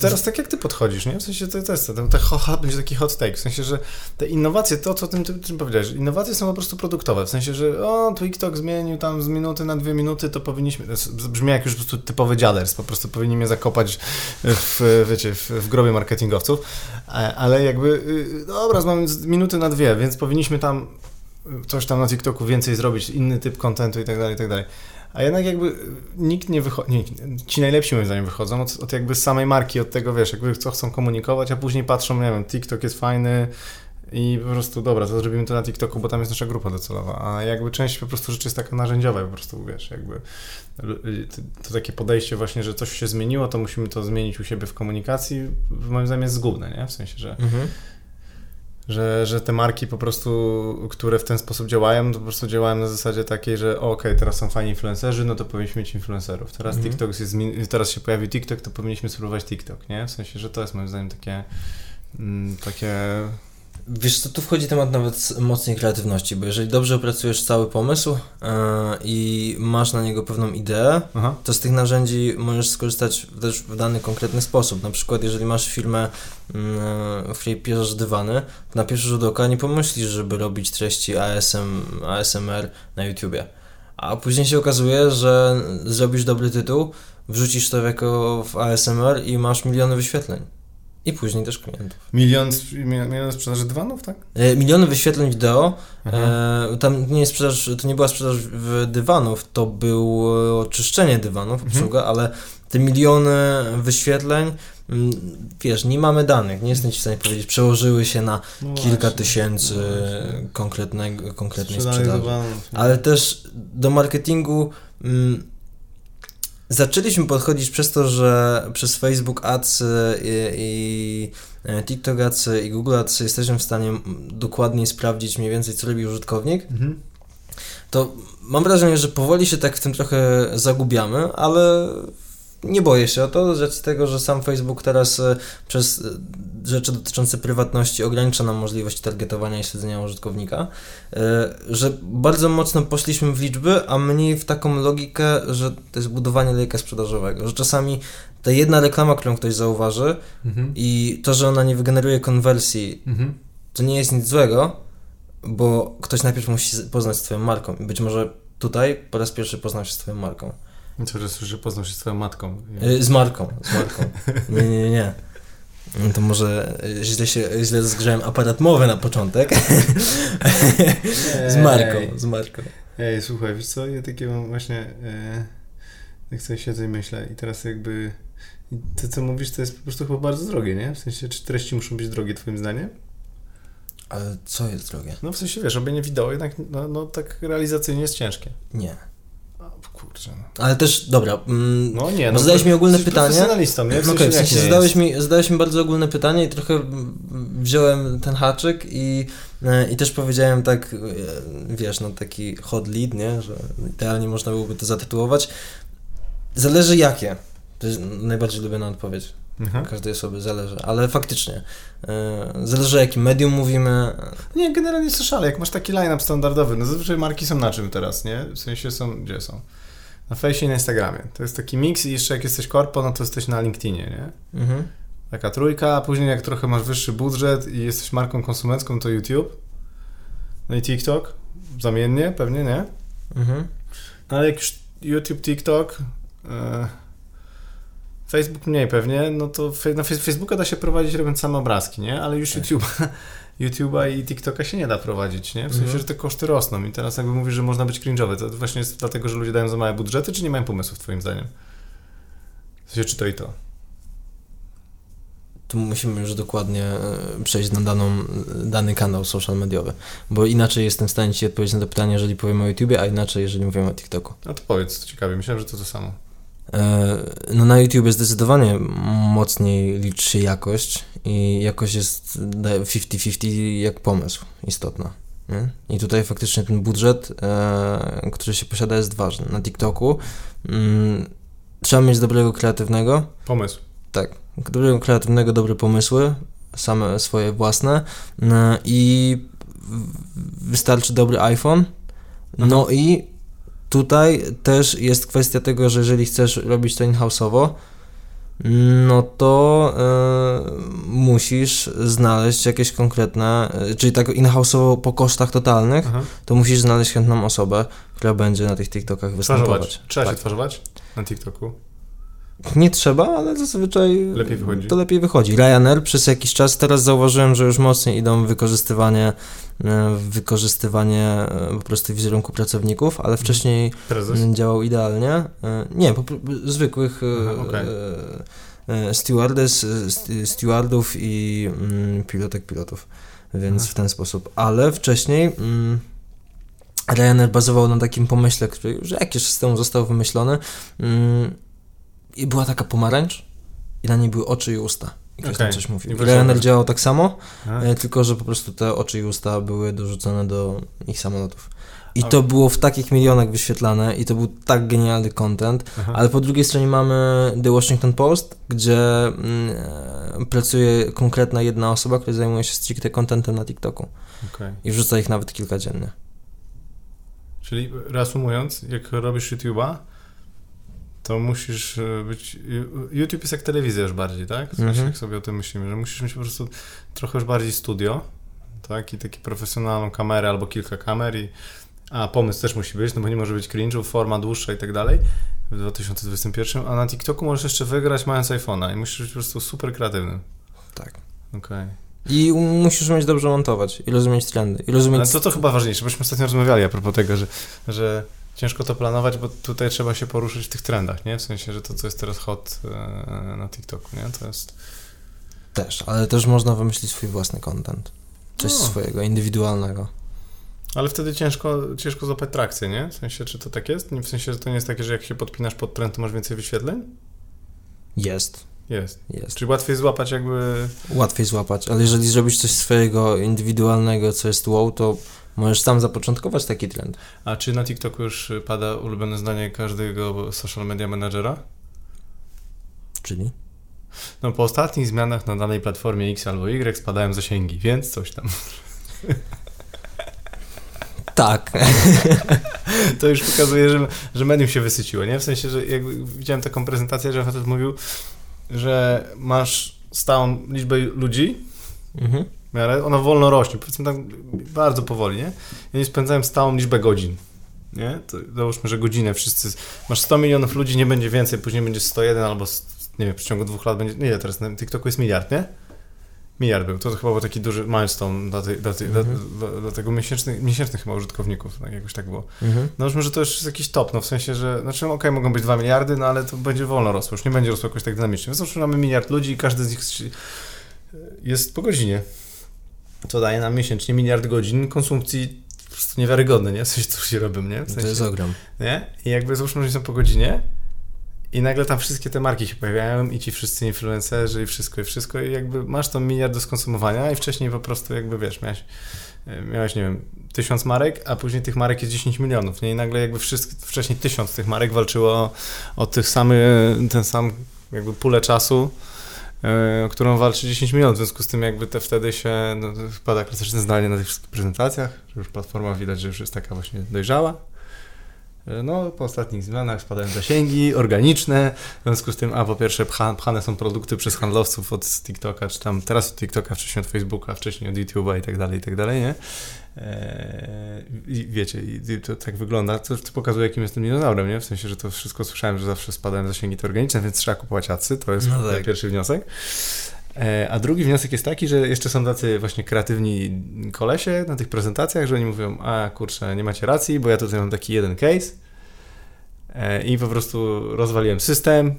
teraz tak jak ty podchodzisz, nie? W sensie to, to jest to, to hot, będzie taki hot take, w sensie, że te innowacje, to co tym, tym, tym powiedziałeś, innowacje są po prostu produktowe, w sensie, że o, TikTok zmienił tam z minuty na dwie minuty, to powinniśmy, to brzmi jak już po prostu typowy dziaders, po prostu powinni mnie zakopać w, wiecie, w, w grobie marketingowców, ale jakby, y, dobra, mamy minuty na dwie, więc powinniśmy tam coś tam na TikToku więcej zrobić, inny typ kontentu i tak dalej, i tak dalej. A jednak jakby nikt nie wychodzi, ci najlepsi moim zdaniem wychodzą od, od, jakby samej marki, od tego, wiesz, jakby co chcą komunikować, a później patrzą, nie wiem, TikTok jest fajny i po prostu, dobra, to zrobimy to na TikToku, bo tam jest nasza grupa docelowa, a jakby część po prostu rzeczy jest taka narzędziowa, po prostu, wiesz, jakby to takie podejście właśnie, że coś się zmieniło, to musimy to zmienić u siebie w komunikacji, moim zdaniem jest zgubne, nie? W sensie, że mhm że, że te marki po prostu, które w ten sposób działają, to po prostu działają na zasadzie takiej, że okej, okay, teraz są fajni influencerzy, no to powinniśmy mieć influencerów. Teraz mhm. TikTok jest, teraz się pojawił TikTok, to powinniśmy spróbować TikTok, nie? W sensie, że to jest moim zdaniem takie, mm, takie Wiesz co, tu wchodzi temat nawet mocnej kreatywności, bo jeżeli dobrze opracujesz cały pomysł yy, i masz na niego pewną ideę, Aha. to z tych narzędzi możesz skorzystać też w dany konkretny sposób. Na przykład, jeżeli masz firmę, yy, w której piszesz dywany, to na pierwszy rzut oka nie pomyślisz, żeby robić treści ASM, ASMR na YouTubie. A później się okazuje, że zrobisz dobry tytuł, wrzucisz to jako w ASMR i masz miliony wyświetleń. I później też klientów. Milion, milion sprzedaży dywanów, tak? E, miliony wyświetleń wideo. E, tam nie jest sprzedaż, to nie była sprzedaż dywanów, to było czyszczenie dywanów, mhm. obsługa, ale te miliony wyświetleń, mm, wiesz, nie mamy danych, nie jestem ci w stanie powiedzieć, przełożyły się na no kilka właśnie, tysięcy no konkretnej sprzedaży. Dywanów, ale też do marketingu mm, Zaczęliśmy podchodzić przez to, że przez Facebook Ads i, i e, TikTok Ads i Google Ads jesteśmy w stanie dokładniej sprawdzić mniej więcej, co robi użytkownik. Mhm. To mam wrażenie, że powoli się tak w tym trochę zagubiamy, ale nie boję się o to, z racji tego, że sam Facebook teraz e, przez e, rzeczy dotyczące prywatności ogranicza nam możliwość targetowania i śledzenia użytkownika, e, że bardzo mocno poszliśmy w liczby, a mniej w taką logikę, że to jest budowanie lejka sprzedażowego, że czasami ta jedna reklama, którą ktoś zauważy mhm. i to, że ona nie wygeneruje konwersji, mhm. to nie jest nic złego, bo ktoś najpierw musi poznać z Twoją marką i być może tutaj po raz pierwszy poznał się z Twoją marką. Co, że, że poznał się z twoją matką. Z Marką, z Marką. Nie, nie, nie. No to może źle, się, źle zgrzałem aparat mowy na początek. z Marką, z Marką. Ej, słuchaj, wiesz co, ja takie mam właśnie, e, jak sobie siedzę i myślę i teraz jakby to, co mówisz, to jest po prostu chyba bardzo drogie, nie? W sensie, czy treści muszą być drogie twoim zdaniem? Ale co jest drogie? No w sensie, wiesz, robienie wideo jednak, no, no tak realizacyjnie jest ciężkie. Nie. Kurczę. No. Ale też, dobra. Mm, no nie, no. Zadałeś mi ogólne pytanie. Profesjonalistą, nie? W sensie, okay, w sensie zadałeś, mi, zadałeś mi bardzo ogólne pytanie i trochę wziąłem ten haczyk i, e, i też powiedziałem tak, e, wiesz, no taki hot lead, nie? Że idealnie można byłoby to zatytułować. Zależy jakie. To jest najbardziej lubiana odpowiedź. Mhm. Każdej osobie zależy, ale faktycznie. Yy, zależy o jakim medium mówimy. Nie, generalnie social, jak masz taki line-up standardowy, no zazwyczaj marki są na czym teraz, nie? W sensie są, gdzie są? Na Face i na Instagramie. To jest taki miks i jeszcze jak jesteś korpo, no to jesteś na LinkedInie, nie? Mhm. Taka trójka, a później jak trochę masz wyższy budżet i jesteś marką konsumencką, to YouTube. No i TikTok, zamiennie pewnie, nie? Mhm. No ale jak już YouTube, TikTok, e, Facebook mniej pewnie, no to na Facebooka da się prowadzić robiąc same obrazki, nie? Ale już tak. YouTube, *laughs* YouTube'a i TikToka się nie da prowadzić, nie? W sensie, mhm. że te koszty rosną i teraz jakby mówisz, że można być cringe'owy, to właśnie jest dlatego, że ludzie dają za małe budżety, czy nie mają pomysłów twoim zdaniem? W sensie, czy to i to? tu musimy już dokładnie e, przejść na daną, dany kanał social mediowy, bo inaczej jestem w stanie Ci odpowiedzieć na to pytanie, jeżeli powiem o YouTubie, a inaczej, jeżeli mówimy o TikToku. No to powiedz, to ciekawie, myślałem, że to to samo. E, no na YouTube zdecydowanie mocniej liczy się jakość i jakość jest 50-50 jak pomysł istotna. Nie? I tutaj faktycznie ten budżet, e, który się posiada jest ważny. Na TikToku mm, trzeba mieć dobrego kreatywnego. Pomysł. Tak dobrego kreatywnego, dobre pomysły, same swoje własne e, i wystarczy dobry iPhone. No Aha. i tutaj też jest kwestia tego, że jeżeli chcesz robić to in-house'owo, no to y, musisz znaleźć jakieś konkretne, e, czyli tak in-house'owo po kosztach totalnych, Aha. to musisz znaleźć chętną osobę, która będzie na tych TikTokach występować. Trzeba tak. się tworzować na TikToku? Nie trzeba, ale zazwyczaj lepiej to lepiej wychodzi. Ryanair przez jakiś czas, teraz zauważyłem, że już mocniej idą wykorzystywanie, e, wykorzystywanie e, po prostu wizerunku pracowników, ale wcześniej Prezes? działał idealnie. E, nie, po, zwykłych Aha, okay. stewardes, stewardów i mm, pilotek pilotów, więc Aha. w ten sposób. Ale wcześniej mm, Ryanair bazował na takim pomyśle, który już jakiś czas temu został wymyślony, mm, i była taka pomarańcz i na niej były oczy i usta. I ktoś okay. tam coś mówił. Ryanair działał tak samo, A. E, tylko że po prostu te oczy i usta były dorzucone do ich samolotów. I to było w takich milionach wyświetlane i to był tak genialny content, Aha. ale po drugiej stronie mamy The Washington Post, gdzie mm, pracuje konkretna jedna osoba, która zajmuje się stricte contentem na TikToku. Okay. I wrzuca ich nawet kilka dziennie. Czyli reasumując, jak robisz YouTube'a, to musisz e, być. YouTube jest jak telewizja już bardziej, tak? W sensie, mhm. jak sobie o tym myślimy, że musisz mieć po prostu trochę już bardziej studio, tak? I taki profesjonalną kamerę albo kilka kamer i. A pomysł też musi być, no bo nie może być cringe'ów, forma dłuższa i tak dalej w 2021, a na TikToku możesz jeszcze wygrać mając iPhone'a i musisz być po prostu super kreatywny. Tak. Okej. Okay. I musisz umieć dobrze montować i rozumieć trendy. I rozumieć... Ale to, to chyba ważniejsze, bośmy ostatnio rozmawiali a propos tego, że, że ciężko to planować, bo tutaj trzeba się poruszyć w tych trendach, nie? W sensie, że to, co jest teraz hot e, na TikToku, nie? To jest... Też, ale też można wymyślić swój własny content. Coś no. swojego, indywidualnego. Ale wtedy ciężko, ciężko złapać trakcję, nie? W sensie, czy to tak jest? W sensie, że to nie jest takie, że jak się podpinasz pod trend, to masz więcej wyświetleń? Jest. Jest. jest. Czyli łatwiej złapać jakby... Łatwiej złapać, ale jeżeli zrobisz coś swojego indywidualnego, co jest wow, to Możesz sam zapoczątkować taki trend. A czy na TikToku już pada ulubione zdanie każdego social media managera? Czyli? No po ostatnich zmianach na danej platformie X albo Y spadają zasięgi, więc coś tam. Tak. *laughs* to już pokazuje, że, że medium się wysyciło, nie? W sensie, że jak widziałem taką prezentację, że facet mówił, że masz stałą liczbę ludzi, mhm miarę, ona wolno rośnie, powiedzmy tak bardzo powoli, nie? I oni spędzają stałą liczbę godzin, nie? To załóżmy, że godzinę wszyscy, masz 100 milionów ludzi, nie będzie więcej, później będzie 101 albo, nie wiem, w ciągu dwóch lat będzie, nie, teraz na TikToku jest miliard, nie? Miliard był, to chyba był taki duży milestone dla, tej, dla, tej, mhm. dla, dla, dla, tego miesięcznych, miesięcznych chyba użytkowników, tak, jakoś tak było. Mhm. No już może to już jest jakiś top, no w sensie, że, znaczy okej, okay, mogą być 2 miliardy, no ale to będzie wolno rosło, już nie będzie rosło jakoś tak dynamicznie. Więc mamy miliard ludzi i każdy z nich jest po godzinie to daje nam miesięcznie miliard godzin konsumpcji po prostu niewiarygodne, nie? Coś, co się robią, nie? W sensie, to jest ogrom. Nie? I jakby załóżmy, że są po godzinie i nagle tam wszystkie te marki się pojawiają i ci wszyscy influencerzy i wszystko, i wszystko i jakby masz tą miliard do skonsumowania i wcześniej po prostu jakby, wiesz, miałeś, e, miałeś nie wiem, tysiąc marek, a później tych marek jest 10 milionów, nie? I nagle jakby wszystkie, wcześniej tysiąc tych marek walczyło o, o tych samych, ten sam jakby pulę czasu o którą walczy 10 minut, w związku z tym jakby te wtedy się no, klasyczne zdanie na tych wszystkich prezentacjach, że już platforma widać, że już jest taka właśnie dojrzała. No, po ostatnich zmianach spadają zasięgi organiczne, w związku z tym, a po pierwsze pcha, pchane są produkty przez handlowców od TikToka, czy tam teraz od TikToka, wcześniej od Facebooka, wcześniej od YouTube'a i tak dalej, i tak dalej, nie? Eee, I wiecie, i to tak wygląda, to, to pokazuje, jakim jestem dinozaurem, nie? W sensie, że to wszystko słyszałem, że zawsze spadają zasięgi te organiczne, więc trzeba kupować acy, to jest no tak. pierwszy wniosek. E, a drugi wniosek jest taki, że jeszcze są tacy właśnie kreatywni kolesie na tych prezentacjach, że oni mówią, a kurczę, nie macie racji, bo ja tutaj mam taki jeden case e, i po prostu rozwaliłem system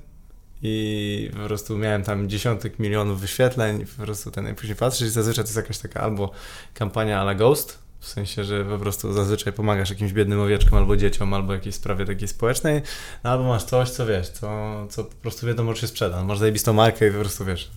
i po prostu miałem tam dziesiątek milionów wyświetleń, po prostu ten, później patrzysz i zazwyczaj to jest jakaś taka albo kampania ala Ghost, w sensie, że po prostu zazwyczaj pomagasz jakimś biednym owieczkom albo dzieciom, albo jakiejś sprawie takiej społecznej, no albo masz coś, co wiesz, co, co po prostu wiadomo, że się sprzeda. Masz zajebistą markę i po prostu wiesz.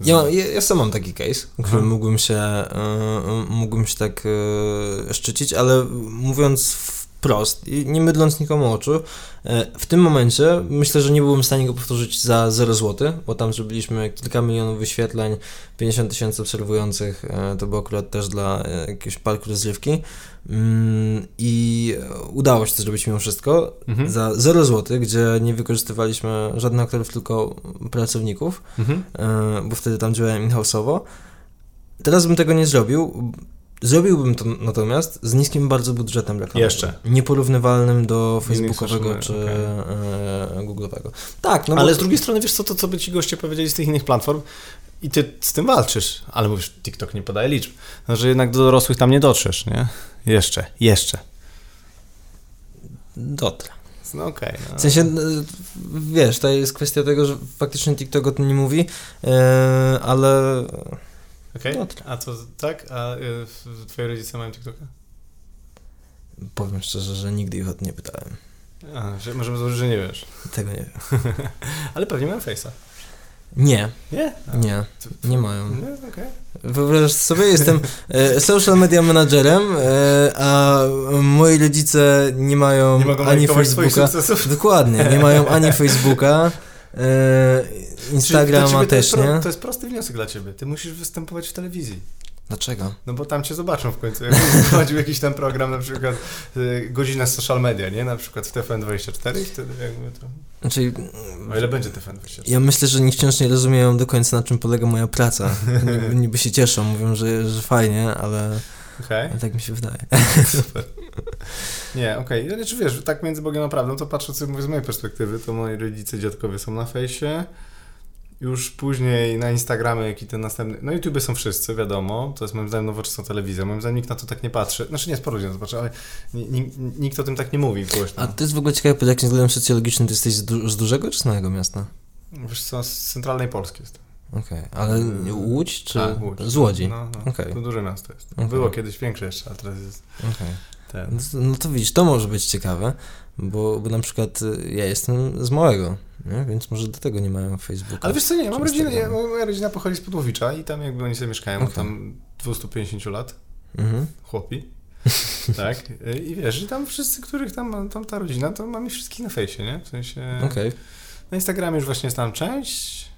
Z... Ja, ja, ja sam mam taki case, który mógłbym się, y, mógłbym się tak y, szczycić, ale mówiąc wprost i nie mydląc nikomu oczu, e, w tym momencie myślę, że nie byłbym w stanie go powtórzyć za 0 zł, bo tam zrobiliśmy kilka milionów wyświetleń, 50 tysięcy obserwujących, e, to było akurat też dla e, jakiegoś parku rozrywki mm, i udało się to zrobić mimo wszystko mhm. za 0 zł, gdzie nie wykorzystywaliśmy żadnych aktorów, tylko pracowników, mhm. bo wtedy tam działałem in-house'owo. Teraz bym tego nie zrobił, Zrobiłbym to natomiast z niskim bardzo budżetem reklamowym. Jeszcze. Nieporównywalnym do facebookowego czy okay. E, google'owego. Tak, no Ale bo... z drugiej strony wiesz co, to co by ci goście powiedzieli z tych innych platform i ty z tym walczysz, ale mówisz, TikTok nie podaje liczb. No, że jednak do dorosłych tam nie dotrzesz, nie? Jeszcze, jeszcze. Dotrę. No okej. Okay, no. W sensie, no, wiesz, to jest kwestia tego, że faktycznie TikTok o tym nie mówi, yy, ale Okej, okay. No a co, tak? A y, twoi rodzice mają TikToka? Powiem szczerze, że nigdy ich o to nie pytałem. A, że możemy założyć, że nie wiesz. Tego nie wiem. *laughs* Ale pewnie mają Face'a. Nie. Nie? A, nie, nie mają. Nie. Okay. Wyobraź sobie, jestem e, social media managerem, e, a moi rodzice nie mają nie ani Facebooka. Dokładnie, nie mają ani *laughs* Facebooka. E, Instagrama też, to jest, nie? To jest prosty wniosek dla ciebie. Ty musisz występować w telewizji. Dlaczego? No bo tam cię zobaczą w końcu. Jak prowadził jakiś tam program, na przykład y, godzina social media, nie? Na przykład w TFN24 i wtedy jakby to... Znaczy, o ile będzie TFN24? Ja myślę, że nikt wciąż nie rozumieją do końca, na czym polega moja praca. *laughs* niby, się cieszą, mówią, że, że fajnie, ale... Okay. Tak mi się wydaje. Super. *laughs* Nie, okej. Okay. Znaczy wiesz, tak między Bogiem a prawdą, to patrząc mówię z mojej perspektywy, to moi rodzice, dziadkowie są na fejsie, już później na Instagramie, jak i ten następny. No YouTube są wszyscy, wiadomo. To jest moim zdaniem nowoczesna telewizja. Moim zdaniem nikt na to tak nie patrzy. Znaczy nie, sporo ludzi na to patrzy, ale nikt o tym tak nie mówi głośno. A to jest w ogóle ciekawe, pod jakim względem socjologicznym ty jesteś z, du z dużego czy z małego miasta? Wiesz co, z centralnej Polski jestem. Okej, okay. ale Łódź czy A, Łódź. z Łodzi? No, no. Okay. To duże miasto jest. Okay. Było kiedyś większe jeszcze, ale teraz jest. Okay. Ten. No, no to widzisz, to może być ciekawe, bo, bo na przykład y, ja jestem z małego, nie? więc może do tego nie mają Facebooka. Ale wiesz co, nie, mam rodzinę, ja, moja rodzina pochodzi z Podłowicza i tam jakby oni sobie mieszkają, okay. tam 250 lat, mhm. chłopi. *laughs* tak, i wiesz, i tam wszyscy, których tam, tam ta rodzina, to mamy wszystkich na fejsie, nie? W sensie... Okay. Na Instagramie już właśnie jest tam część,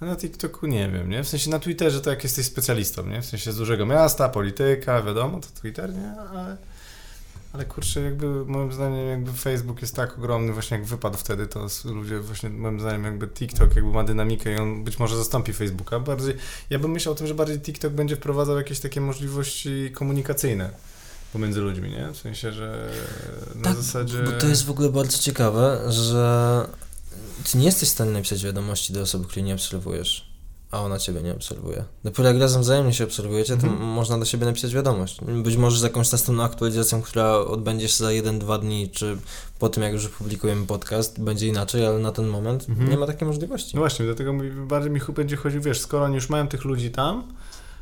a na TikToku nie wiem, nie? W sensie na Twitterze to jak jesteś specjalistą, nie? W sensie z dużego miasta, polityka, wiadomo, to Twitter, nie? Ale... Ale kurczę, jakby moim zdaniem jakby Facebook jest tak ogromny, właśnie jak wypadł wtedy, to ludzie właśnie moim zdaniem jakby TikTok jakby ma dynamikę i on być może zastąpi Facebooka. Bardziej, ja bym myślał o tym, że bardziej TikTok będzie wprowadzał jakieś takie możliwości komunikacyjne pomiędzy ludźmi, nie? W sensie, że na tak, zasadzie... bo to jest w ogóle bardzo ciekawe, że ty nie jesteś w stanie napisać wiadomości do osoby, której nie obserwujesz a ona ciebie nie obserwuje. Dopiero jak razem wzajemnie się obserwujecie, to mhm. można do siebie napisać wiadomość. Być może z jakąś następną aktualizacją, która odbędzie się za 1-2 dni, czy po tym, jak już publikujemy podcast, będzie inaczej, ale na ten moment mhm. nie ma takiej możliwości. No właśnie, dlatego bardziej mi będzie chodził, wiesz, skoro oni już mają tych ludzi tam,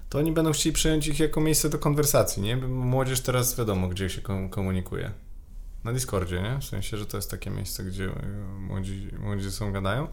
to oni będą chcieli przyjąć ich jako miejsce do konwersacji, nie? Młodzież teraz wiadomo, gdzie się komunikuje. Na Discordzie, nie? W sensie, że to jest takie miejsce, gdzie e, młodzi, młodzi ze sobą gadają.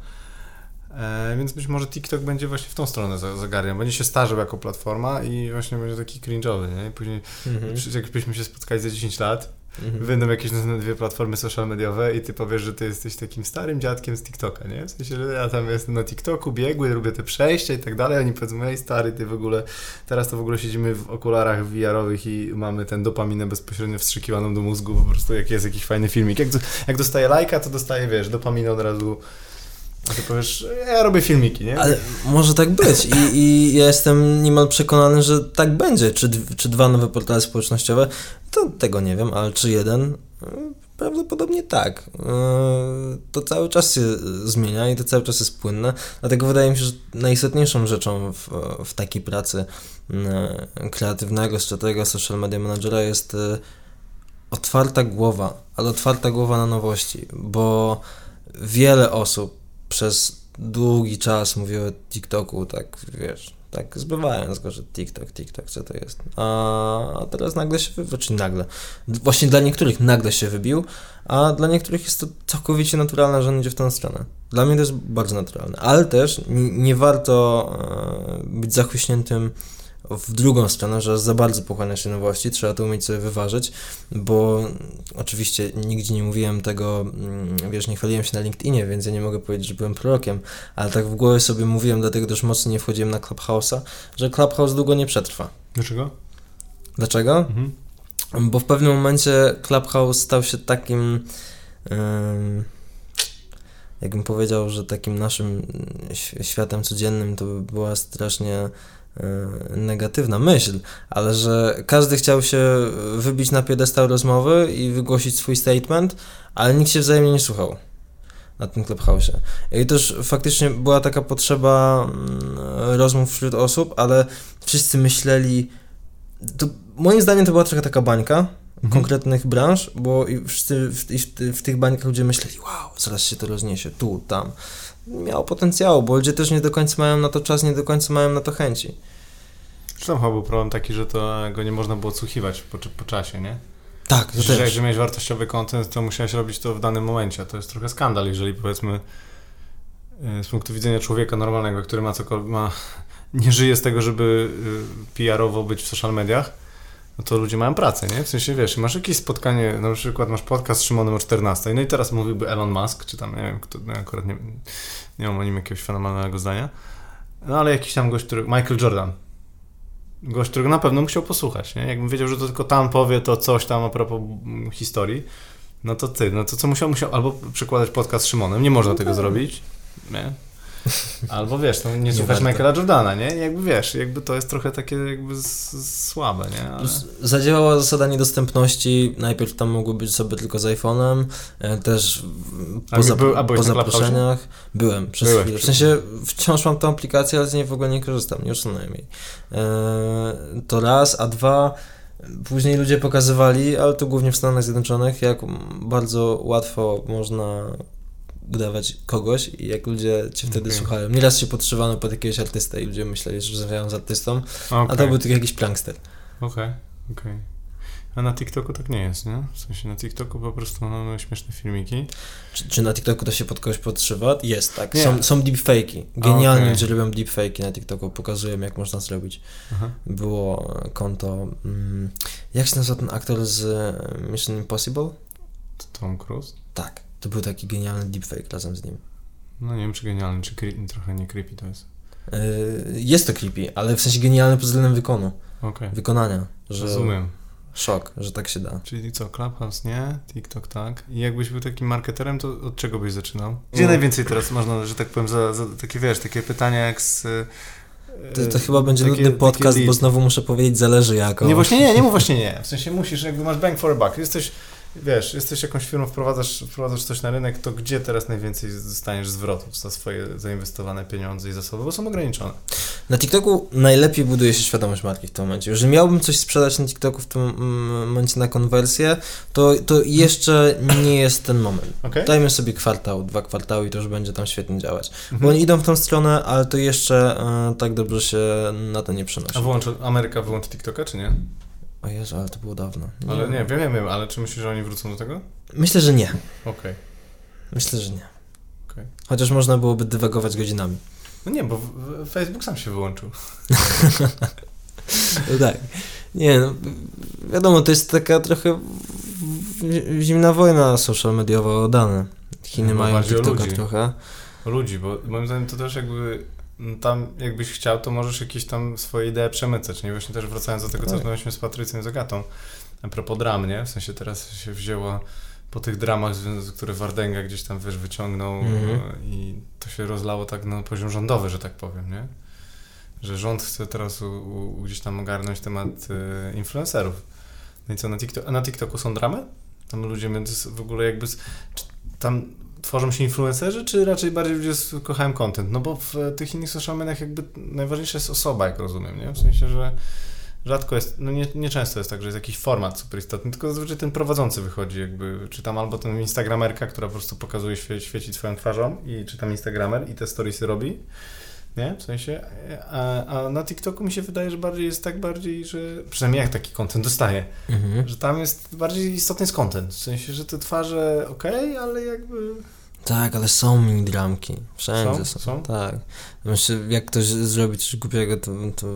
E, więc być może TikTok będzie właśnie w tą stronę zagarniał. Będzie się starzał jako platforma i właśnie będzie taki cringe'owy, nie? I później, mhm. jakbyśmy się spotkali za 10 lat, mhm. będą jakieś dwie platformy social mediowe i ty powiesz, że ty jesteś takim starym dziadkiem z TikToka, nie? W sensie, że ja tam jestem na TikToku, biegły, robię te przejścia i tak dalej, oni powiedzą, ej stary, ty w ogóle, teraz to w ogóle siedzimy w okularach VR-owych i mamy ten dopaminę bezpośrednio wstrzykiwaną do mózgu, po prostu jak jest jakiś fajny filmik. Jak, jak dostaję lajka, to dostaję, wiesz, dopaminę od razu ty powiesz, ja robię filmiki, nie? Ale może tak być I, i ja jestem niemal przekonany, że tak będzie. Czy, czy dwa nowe portale społecznościowe, to tego nie wiem, ale czy jeden? Prawdopodobnie tak. E, to cały czas się zmienia i to cały czas jest płynne. Dlatego wydaje mi się, że najistotniejszą rzeczą w, w takiej pracy e, kreatywnego, stratega, social media managera jest e, otwarta głowa, ale otwarta głowa na nowości, bo wiele osób przez długi czas mówię o TikToku, tak wiesz, tak zbywając go, że TikTok, TikTok, co to jest. A, teraz nagle się wybił, czy nagle. Właśnie dla niektórych nagle się wybił, a dla niektórych jest to całkowicie naturalne, że on idzie w tę stronę. Dla mnie to jest bardzo naturalne, ale też nie, nie warto e, być zachwyśniętym w drugą stronę, że za bardzo pochłania się nowości, trzeba to umieć sobie wyważyć, bo oczywiście nigdzie nie mówiłem tego, mm, wiesz, nie chwaliłem się na LinkedInie, więc ja nie mogę powiedzieć, że byłem prorokiem, ale tak w głowie sobie mówiłem, dlatego też mocno nie wchodziłem na Clubhouse'a, że Clubhouse długo nie przetrwa. Dlaczego? Dlaczego? Mhm. Bo w pewnym momencie Clubhouse stał się takim... jakbym powiedział, że takim naszym światem codziennym to by była strasznie negatywna myśl, ale że każdy chciał się wybić na piedestał rozmowy i wygłosić swój statement, ale nikt się wzajemnie nie słuchał na tym Clubhouse. I też faktycznie była taka potrzeba mm, rozmów wśród osób, ale wszyscy myśleli, to moim zdaniem to była trochę taka bańka, mhm. konkretnych branż, bo wszyscy w, w, w, tych bańkach ludzie myśleli, wow, zaraz się to rozniesie, tu, tam miało potencjału, bo ludzie też nie do końca mają na to czas, nie do końca mają na to chęci. Zresztą chyba był problem taki, że to go nie można było odsłuchiwać po, po czasie, nie? Tak, to że. Jak miałeś wartościowy kontent, to musiałeś robić to w danym momencie. To jest trochę skandal, jeżeli powiedzmy e, z punktu widzenia człowieka normalnego, który ma cokolwiek, ma, *laughs* nie żyje z tego, żeby e, PR-owo być w social mediach, no to ludzie mają pracę, nie? W sensie, wiesz, masz jakieś spotkanie, na przykład masz podcast z Szymonem o 14, no i teraz mówiłby Elon Musk, czy tam, nie wiem, kto, no akurat nie, nie mam o nim jakiegoś fenomenalnego zdania, no ale jakiś tam gość, który, Michael Jordan, gość, którego na pewno musiał posłuchać, nie? Jakbym wiedział, że to tylko tam powie to coś tam a propos mm, historii, no to ty, no to co musiał, musiał albo przykładać podcast z Szymonem, nie można no tego tak. zrobić, nie? Albo wiesz, no, nie słuchasz Michaela Jordana, nie? Jakby wiesz, jakby to jest trochę takie jakby słabe, nie? Ale... Zadziałała zasada niedostępności, najpierw tam mogły być sobie tylko z iPhone'em, e, też po, zap był, po zaproszeniach. Byłem przez Byłeś chwilę. W sensie wciąż mam tą aplikację, ale z niej w ogóle nie korzystam, nie usunąłem jej. E, to raz, a dwa Później ludzie pokazywali, ale to głównie w Stanach Zjednoczonych, jak bardzo łatwo można udawać kogoś i jak ludzie cię wtedy okay. słuchają. Nieraz się podszywano pod jakiegoś artystę i ludzie myśleli, że rozmawiają z artystą, okay. a to był tylko jakiś prankster. Okej, okay. okej. Okay. A na TikToku tak nie jest, nie? W sensie na TikToku po prostu mamy śmieszne filmiki. Czy, czy na TikToku to się pod kogoś podszywa? Jest, tak. Są, są deepfake'i. Genialnie okay. ludzie robią deepfake'i na TikToku. Pokazują, jak można zrobić. Aha. Było konto... Mm, jak się nazywa ten aktor z Mission Impossible? Tom Cruise? Tak. To był taki genialny deepfake razem z nim. No nie wiem, czy genialny, czy trochę nie creepy to jest. Yy, jest to creepy, ale w sensie genialny pod względem wykonu. Okay. Wykonania. Że Rozumiem. Szok, że tak się da. Czyli co, Clubhouse nie, TikTok tak. I jakbyś był takim marketerem, to od czego byś zaczynał? Gdzie no. najwięcej teraz można, że tak powiem, za, za takie wiesz, takie pytania jak z... To, to chyba będzie takie, nudny podcast, bo znowu muszę powiedzieć, zależy jako. Nie, właśnie nie, nie mów właśnie nie. W sensie musisz, jakby masz bang for a buck. Jesteś wiesz, jesteś jakąś firmą, wprowadzasz, wprowadzasz coś na rynek, to gdzie teraz najwięcej dostaniesz zwrotów za swoje zainwestowane pieniądze i zasoby, bo są ograniczone. Na TikToku najlepiej buduje się świadomość marki w tym momencie. Jeżeli miałbym coś sprzedać na TikToku w tym momencie na konwersję, to, to jeszcze nie jest ten moment. Okay. Dajmy sobie kwartał, dwa kwartały i to już będzie tam świetnie działać. Mhm. Bo oni idą w tą stronę, ale to jeszcze e, tak dobrze się na to nie przenosi. A wyłączy, Ameryka wyłączy TikToka, czy nie? O Jezu, ale to było dawno. Nie ale nie, wiem, wiem, ale czy myślisz, że oni wrócą do tego? Myślę, że nie. Okej. Okay. Myślę, że nie. Okay. Chociaż można byłoby dywagować godzinami. No nie, bo Facebook sam się wyłączył. *laughs* no tak. Nie, no, wiadomo, to jest taka trochę zimna wojna social mediowa o dane. Chiny No, mają TikToka ludzi. trochę. ludzi, bo moim zdaniem to też jakby no tam jakbyś chciał, to możesz jakieś tam swoje idee przemycać, nie? Właśnie też wracając do tego, co Tak. rozmawialiśmy z Patrycją i z Agatą, a propos dram, nie? W sensie teraz się wzięło po tych dramach, które Wardęga gdzieś tam, wiesz, wyciągnął Mhm. e, i to się rozlało tak na poziom rządowy, że tak powiem, nie? Że rząd chce teraz u, u, gdzieś tam ogarnąć temat e, influencerów. No i co, na, TikTok, a na TikToku są dramy? Tam ludzie między w ogóle jakby... z- tam tworzą się influencerzy, czy raczej bardziej ludzie kochają content? No bo w tych innych social mediach jakby najważniejsza jest osoba, jak rozumiem, nie? W sensie, że rzadko jest, no nie, nie często jest tak, że jest jakiś format super istotny, tylko zazwyczaj ten prowadzący wychodzi jakby, czy tam albo ten instagramerka, która po prostu pokazuje, świe, świeci swoją twarzą i czy tam instagramer i te storiesy robi, nie? W sensie, a, a na TikToku mi się wydaje, że bardziej jest tak bardziej, że przynajmniej jak taki content dostaję, Mhm. że tam jest bardziej istotny jest content, w sensie, że te twarze okej, ale jakby... Tak, ale są mini dramki. Wszędzie Są? są. Są? Tak. Myślę, jak ktoś zrobi coś głupiego, to, to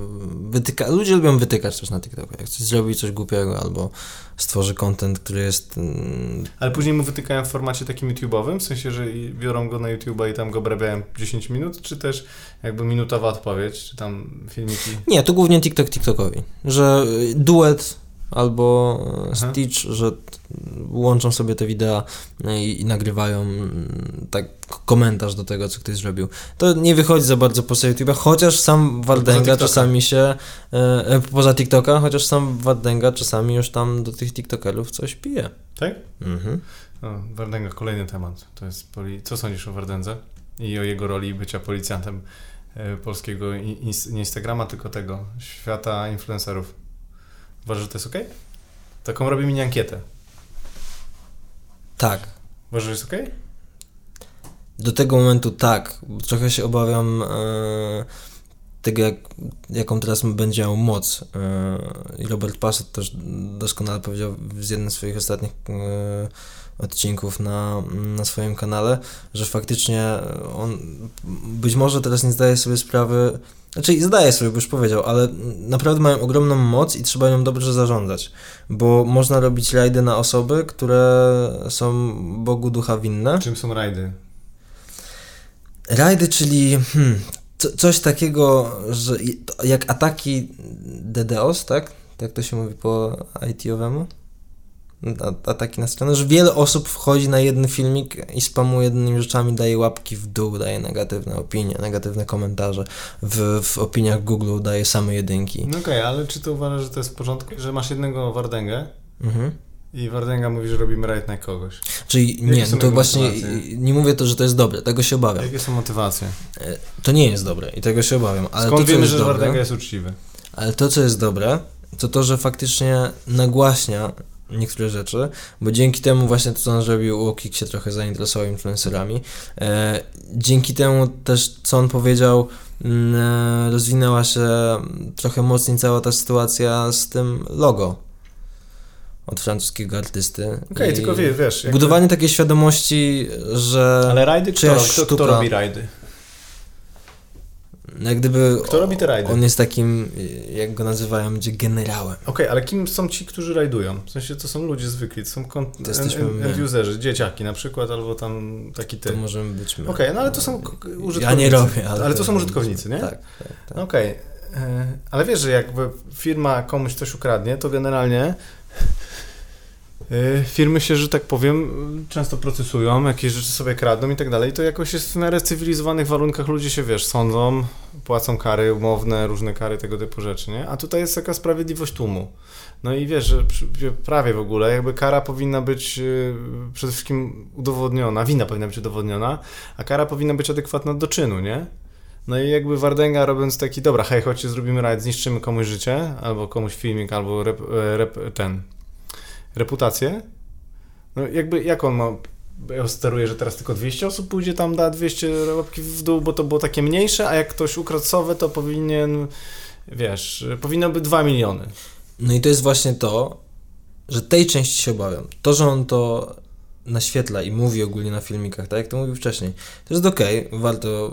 wytyka... Ludzie lubią wytykać też na TikToku. Jak ktoś zrobi coś głupiego albo stworzy content, który jest... mm, Ale później mu wytykają w formacie takim YouTube'owym, w sensie, że biorą go na YouTube'a i tam go obrabiają 10 minut, czy też jakby minutowa odpowiedź, czy tam filmiki. Nie, to głównie TikTok TikTokowi. Że duet albo Aha. Stitch, że łączą sobie te wideo y, i, i nagrywają mm, tak komentarz do tego, co ktoś zrobił. To nie wychodzi za bardzo poza YouTube'a, chociaż sam TikToka. czasami się, y, y, poza TikToka, chociaż sam Wardęga czasami już tam do tych TikTokerów coś pije. Tak? Mhm. O, Wardęga, kolejny temat. To jest poli... Co sądzisz o Wardędze i o jego roli bycia policjantem e, polskiego nie Instagrama, tylko tego, świata influencerów? Uważasz, że to jest okej? Taką robi mini ankietę. Tak. Uważasz, że jest okej? Do tego momentu tak. Trochę się obawiam e, tego, jak, jaką teraz będzie miał moc. E, I Robert Passett też doskonale powiedział w jednym z swoich ostatnich e, odcinków na, na swoim kanale, że faktycznie on być może teraz nie zdaje sobie sprawy, znaczy zdaje sobie, bo już powiedział, ale naprawdę mają ogromną moc i trzeba nią dobrze zarządzać, bo można robić rajdy na osoby, które są Bogu ducha winne. Czym są rajdy? Rajdy, czyli hmm, co, coś takiego, że jak ataki DDoS, tak? Tak to się mówi po IT-owemu? A- Ataki na stronę, że wiele osób wchodzi na jeden filmik i spamuje jednymi rzeczami, daje łapki w dół, daje negatywne opinie, negatywne komentarze. W, w opiniach Google daje same jedynki. No okej, ale czy to uważasz, że to jest w porządku? Że masz jednego Wardęgę Mhm. i Wardęga mówi, że robimy rajd na kogoś. Czyli Jakie nie, no to właśnie motywacje? nie mówię to, że to jest dobre, tego się obawiam. Jakie są motywacje? E, To nie jest dobre i tego się obawiam, ale Skąd to, wiemy, że dobre, Wardęga jest uczciwy? Ale to, co jest dobre, to to, że faktycznie nagłaśnia niektóre rzeczy, bo dzięki temu właśnie to, co on zrobił, Łokik się trochę zainteresował influencerami. E, dzięki temu też, co on powiedział, mm, e, rozwinęła się trochę mocniej cała ta sytuacja z tym logo od francuskiego artysty. Okej, I tylko wie, wiesz... jakby- Budowanie takiej świadomości, że Ale rajdy kto, czyjaś kto, kto robi rajdy? Jak gdyby Kto robi te rajdy? on jest takim, jak go nazywają, będzie generałem. Okej, ale kim są ci, którzy rajdują? W sensie to są ludzie zwykli, to są To jesteśmy end, my. end userzy, dzieciaki na przykład, albo tam taki ty. To możemy być my. Okej, no ale to są użytkownicy. Ja nie robię, ale, Ale to są użytkownicy, nie? Tak, tak, tak. Okej, e, ale wiesz, że jakby firma komuś coś ukradnie, to generalnie firmy się, że tak powiem, często procesują, jakieś rzeczy sobie kradną i tak dalej. To jakoś jest w miarę cywilizowanych warunkach ludzie się, wiesz, sądzą, płacą kary umowne, różne kary, tego typu rzeczy, nie? A tutaj jest taka sprawiedliwość tłumu. No i wiesz, że prawie w ogóle jakby kara powinna być e, przede wszystkim udowodniona, wina powinna być udowodniona, a kara powinna być adekwatna do czynu, nie? No i jakby Wardęga robiąc taki, dobra, hej, chodźcie, zrobimy rajd, zniszczymy komuś życie, albo komuś filmik, albo rep, e, rep, ten, reputację. No jakby, jak on ma, ja steruje, że teraz tylko 200 osób pójdzie tam, da 200 łapki w dół, bo to było takie mniejsze, a jak ktoś ukradł to powinien, wiesz, powinno być 2 miliony. No i to jest właśnie to, że tej części się obawiam. To, że on to naświetla i mówi ogólnie na filmikach, tak jak to mówił wcześniej, to jest okej, okay, warto,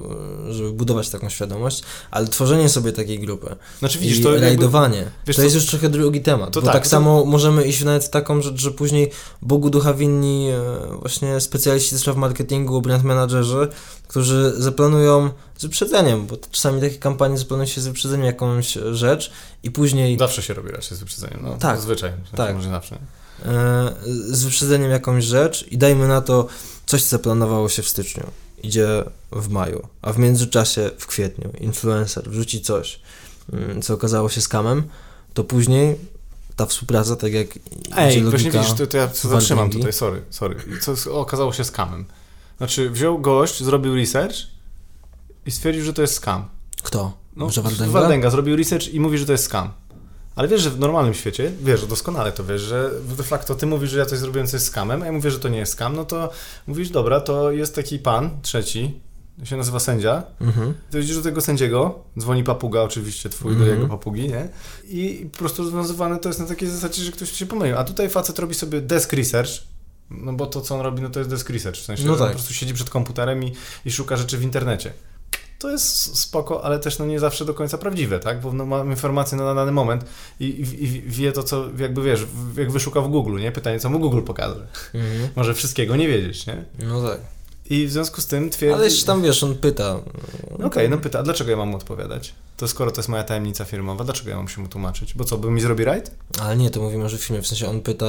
e, żeby budować taką świadomość, ale tworzenie sobie takiej grupy znaczy, widzisz, i to rajdowanie, jakby, wiesz, to jest już trochę drugi temat, to bo tak, tak, to... samo możemy iść nawet w taką rzecz, że później Bogu ducha winni e, właśnie specjaliści do spraw marketingu, brand managerzy, którzy zaplanują z wyprzedzeniem, bo czasami takie kampanie zaplanuje się z wyprzedzeniem jakąś rzecz i później... Zawsze się robi raczej z wyprzedzeniem, no, tak, zazwyczaj, tak. może zawsze. E, z wyprzedzeniem jakąś rzecz i dajmy na to coś, co zaplanowało się w styczniu, idzie w maju, a w międzyczasie w kwietniu influencer wrzuci coś, mm, co okazało się skamem, to później ta współpraca, tak jak Ej, właśnie widzisz, to, to ja zatrzymam tutaj, sorry, sorry. Co okazało się skamem. Znaczy, wziął gość, zrobił research i stwierdził, że to jest scam. Kto? No, Może Wardenga? Wardenga zrobił research i mówi, że to jest scam. Ale wiesz, że w normalnym świecie, wiesz, doskonale to wiesz, że de facto ty mówisz, że ja coś zrobiłem coś z scamem, a ja mówię, że to nie jest scam, no to mówisz, dobra, to jest taki pan, trzeci, się nazywa sędzia, Mhm. idziesz do tego sędziego, dzwoni papuga oczywiście twój Mhm. do jego papugi, nie? I po prostu rozwiązywane to jest na takiej zasadzie, że ktoś się pomylił. A tutaj facet robi sobie desk research, no bo to co on robi, no to jest desk research, w sensie No że tak. on po prostu siedzi przed komputerem i, i szuka rzeczy w internecie. To jest spoko, ale też no nie zawsze do końca prawdziwe, tak? Bo no, mam informacje na dany moment i, i, wie to, co jakby wiesz, jak wyszuka w Google, nie? Pytanie, co mu Google pokaże. Mhm. Może wszystkiego nie wiedzieć, nie? No tak. I w związku z tym twierdzi... Ale jeszcze tam, wiesz, on pyta. No Okej, no pyta, a dlaczego ja mam mu odpowiadać? To skoro to jest moja tajemnica firmowa, dlaczego ja mam się mu tłumaczyć? Bo co, by mi zrobi rajd? Ale nie, to mówimy, że w filmie, w sensie on pyta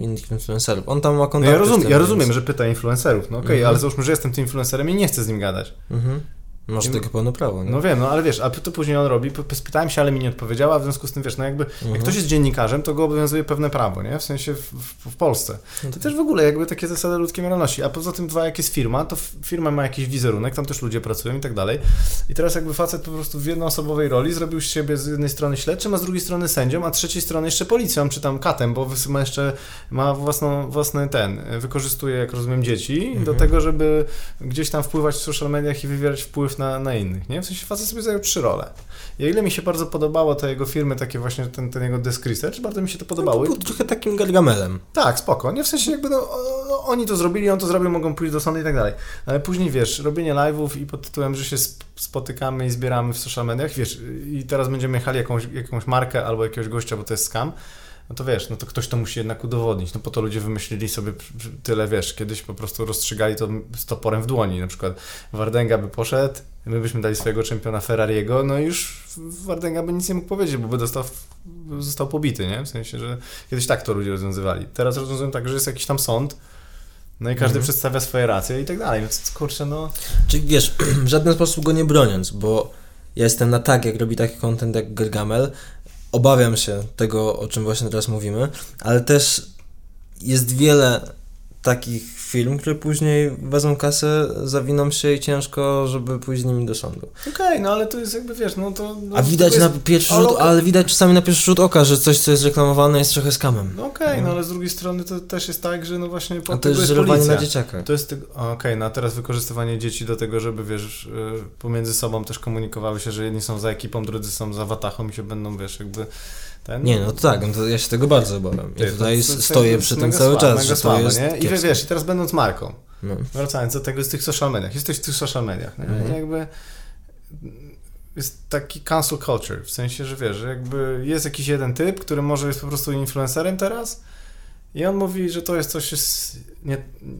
innych influencerów. On tam ma No kontakty ja, z rozum, ja więc- rozumiem, że pyta influencerów, no okej, Mhm. ale załóżmy, że jestem tym influencerem i nie chcę z nim gadać. Mhm. Masz takie pełne prawo, nie? No wiem, no ale wiesz, a to później on robi, spytałem się, ale mi nie odpowiedziała, w związku z tym wiesz, no jakby, Mhm. jak ktoś jest dziennikarzem, to go obowiązuje pewne prawo, nie? W sensie w, w, w Polsce. No To tak. też w ogóle jakby takie zasady ludzkiej moralności. A poza tym dwa, jak jest firma, to firma ma jakiś wizerunek, tam też ludzie pracują i tak dalej. I teraz jakby facet po prostu w jednoosobowej roli zrobił z siebie z jednej strony śledczym, a z drugiej strony sędzią, a z trzeciej strony jeszcze policją, czy tam katem, bo ma jeszcze ma własną, własny ten, wykorzystuje, jak rozumiem, dzieci Mhm. do tego, żeby gdzieś tam wpływać w social mediach i wywierać wpływ na, na innych, nie? W sensie facet sobie zajął trzy role. I o ile mi się bardzo podobało te jego firmy, takie właśnie ten, ten jego desk research, bardzo mi się to podobało. No, to był trochę takim gargamelem. tak, spoko. Nie w sensie jakby no, o- o- oni to zrobili, on to zrobił, mogą pójść do sądu i tak dalej. Ale później wiesz, robienie live'ów i pod tytułem, że się sp- spotykamy i zbieramy w social mediach, wiesz, i teraz będziemy jechali jakąś, jakąś markę albo jakiegoś gościa, bo to jest scam, no to wiesz, no to ktoś to musi jednak udowodnić. No po to ludzie wymyślili sobie tyle, wiesz, kiedyś po prostu rozstrzygali to z toporem w dłoni. Na przykład Wardenga by poszedł, my byśmy dali swojego czempiona Ferrariego, no i już Wardenga by nic nie mógł powiedzieć, bo by dostał, został pobity, nie? W sensie, że kiedyś tak to ludzie rozwiązywali. Teraz rozwiązują tak, że jest jakiś tam sąd, no i każdy Mhm. przedstawia swoje racje i tak dalej. Więc kurczę, no... Czyli wiesz, *clears throat* w żaden sposób go nie broniąc, bo ja jestem na tak, jak robi taki content jak Gargamel. Obawiam się tego, o czym właśnie teraz mówimy, ale też jest wiele takich firm, które później wezmą kasę, zawiną się i ciężko, żeby pójść z nimi do sądu. Okej, no ale to jest jakby, wiesz, no to... No, A widać to na jest... pierwszy rzut, ale widać czasami na pierwszy rzut oka, że coś, co jest reklamowane jest trochę skamem. No okej, no No. ale z drugiej strony to też jest tak, że no właśnie po A to jest jest żerowanie na dzieciakach. To jest, a, okej, no a teraz wykorzystywanie dzieci do tego, żeby, wiesz, y, pomiędzy sobą też komunikowały się, że jedni są za ekipą, drudzy są za watachą i się będą, wiesz, jakby ten... Nie, no tak, no to ja się tego bardzo obawiam. Ty, Ja to- tutaj to- to stoję przy tym cały słabe, czas, mega że słabe, jest nie? I kiepskie. wiesz, i teraz będąc marką, No. wracając do tego z tych social mediach, jesteś w tych social mediach, nie? Mhm. I jakby jest taki cancel culture, w sensie, że wiesz, jakby jest jakiś jeden typ, który może jest po prostu influencerem teraz i on mówi, że to jest coś jest nie,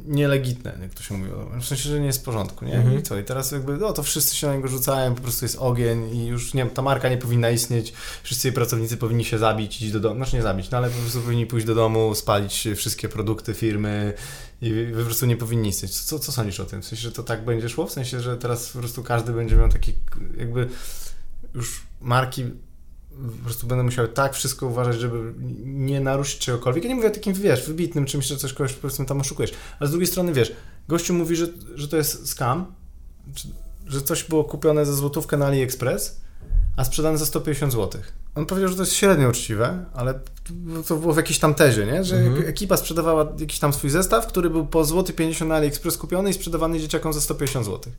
nielegitne, jak to się mówi, w sensie, że nie jest w porządku, nie? Mhm. I co? I teraz jakby, no to wszyscy się na niego rzucają, po prostu jest ogień i już, nie ta marka nie powinna istnieć, wszyscy jej pracownicy powinni się zabić, iść do domu, znaczy nie zabić, no ale po prostu powinni pójść do domu, spalić wszystkie produkty firmy i po prostu nie powinni istnieć. Co, co sądzisz o tym? W sensie, że to tak będzie szło? W sensie, że teraz po prostu każdy będzie miał taki jakby już marki po prostu będą musiały tak wszystko uważać, żeby nie naruszyć czegokolwiek. Ja nie mówię o takim, wiesz, wybitnym czymś, że coś kogoś powiedzmy tam oszukujesz, ale z drugiej strony, wiesz, gościu mówi, że, że to jest scam, że coś było kupione za złotówkę na AliExpress, a sprzedane za 150 zł. On powiedział, że to jest średnio uczciwe, ale to było w jakiejś tam tezie, nie? że Mhm. ekipa sprzedawała jakiś tam swój zestaw, który był po złoty 50 na AliExpress kupiony i sprzedawany dzieciakom za 150 zł.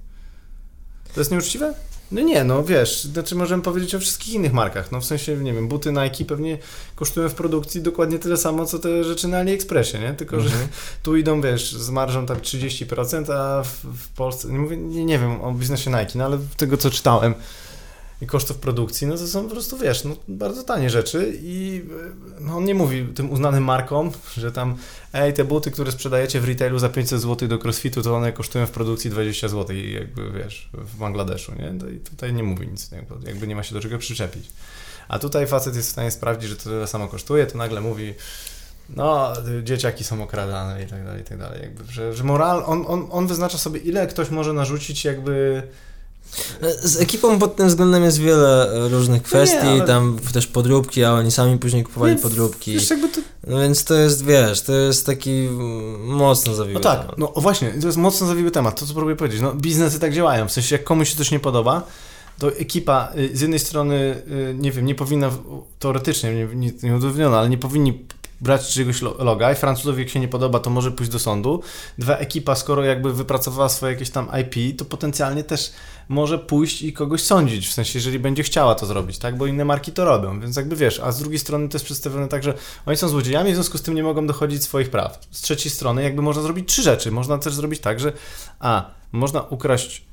To jest nieuczciwe? No nie, no wiesz, znaczy możemy powiedzieć o wszystkich innych markach. No w sensie, nie wiem, buty Nike pewnie kosztują w produkcji dokładnie tyle samo, co te rzeczy na AliExpressie, nie? Tylko, że Mhm. *laughs* tu idą, wiesz, z marżą tam 30%, a w, w Polsce, nie mówię, nie, nie wiem o biznesie Nike, no ale tego, co czytałem i kosztów produkcji, no to są po prostu, wiesz, no bardzo tanie rzeczy i no, on nie mówi tym uznanym markom, że tam, ej, te buty, które sprzedajecie w retailu za 500 zł do crossfitu, to one kosztują w produkcji 20 zł i jakby, wiesz, w Bangladeszu, nie? No i tutaj nie mówi nic, jakby, jakby nie ma się do czego przyczepić. A tutaj facet jest w stanie sprawdzić, że to tyle samo kosztuje, to nagle mówi, no, dzieciaki są okradane i tak dalej, i tak dalej. Jakby, że, że moral, on, on, on wyznacza sobie, ile ktoś może narzucić jakby... Z ekipą pod tym względem jest wiele różnych kwestii, ale- tam też podróbki, a oni sami później kupowali Nie, podróbki. Wiesz, jakby to, No więc to jest, wiesz, to jest taki mocno zawiły no tak, temat. no właśnie, to jest mocno zawiły temat, to co próbuję powiedzieć. No, biznesy tak działają, w sensie jak komuś się coś nie podoba, to ekipa y, z jednej strony, y, nie wiem, nie powinna, teoretycznie, nie, nie, nie ale nie powinni brać czegoś lo- loga i Francuzowi jak się nie podoba, to może pójść do sądu. Dwa, ekipa, skoro jakby wypracowała swoje jakieś tam IP, to potencjalnie też może pójść i kogoś sądzić, w sensie, jeżeli będzie chciała to zrobić, tak, bo inne marki to robią, więc jakby wiesz, a z drugiej strony to jest przedstawione tak, że oni są złodziejami, w związku z tym nie mogą dochodzić swoich praw. Z trzeciej strony jakby można zrobić trzy rzeczy, można też zrobić tak, że a, można ukraść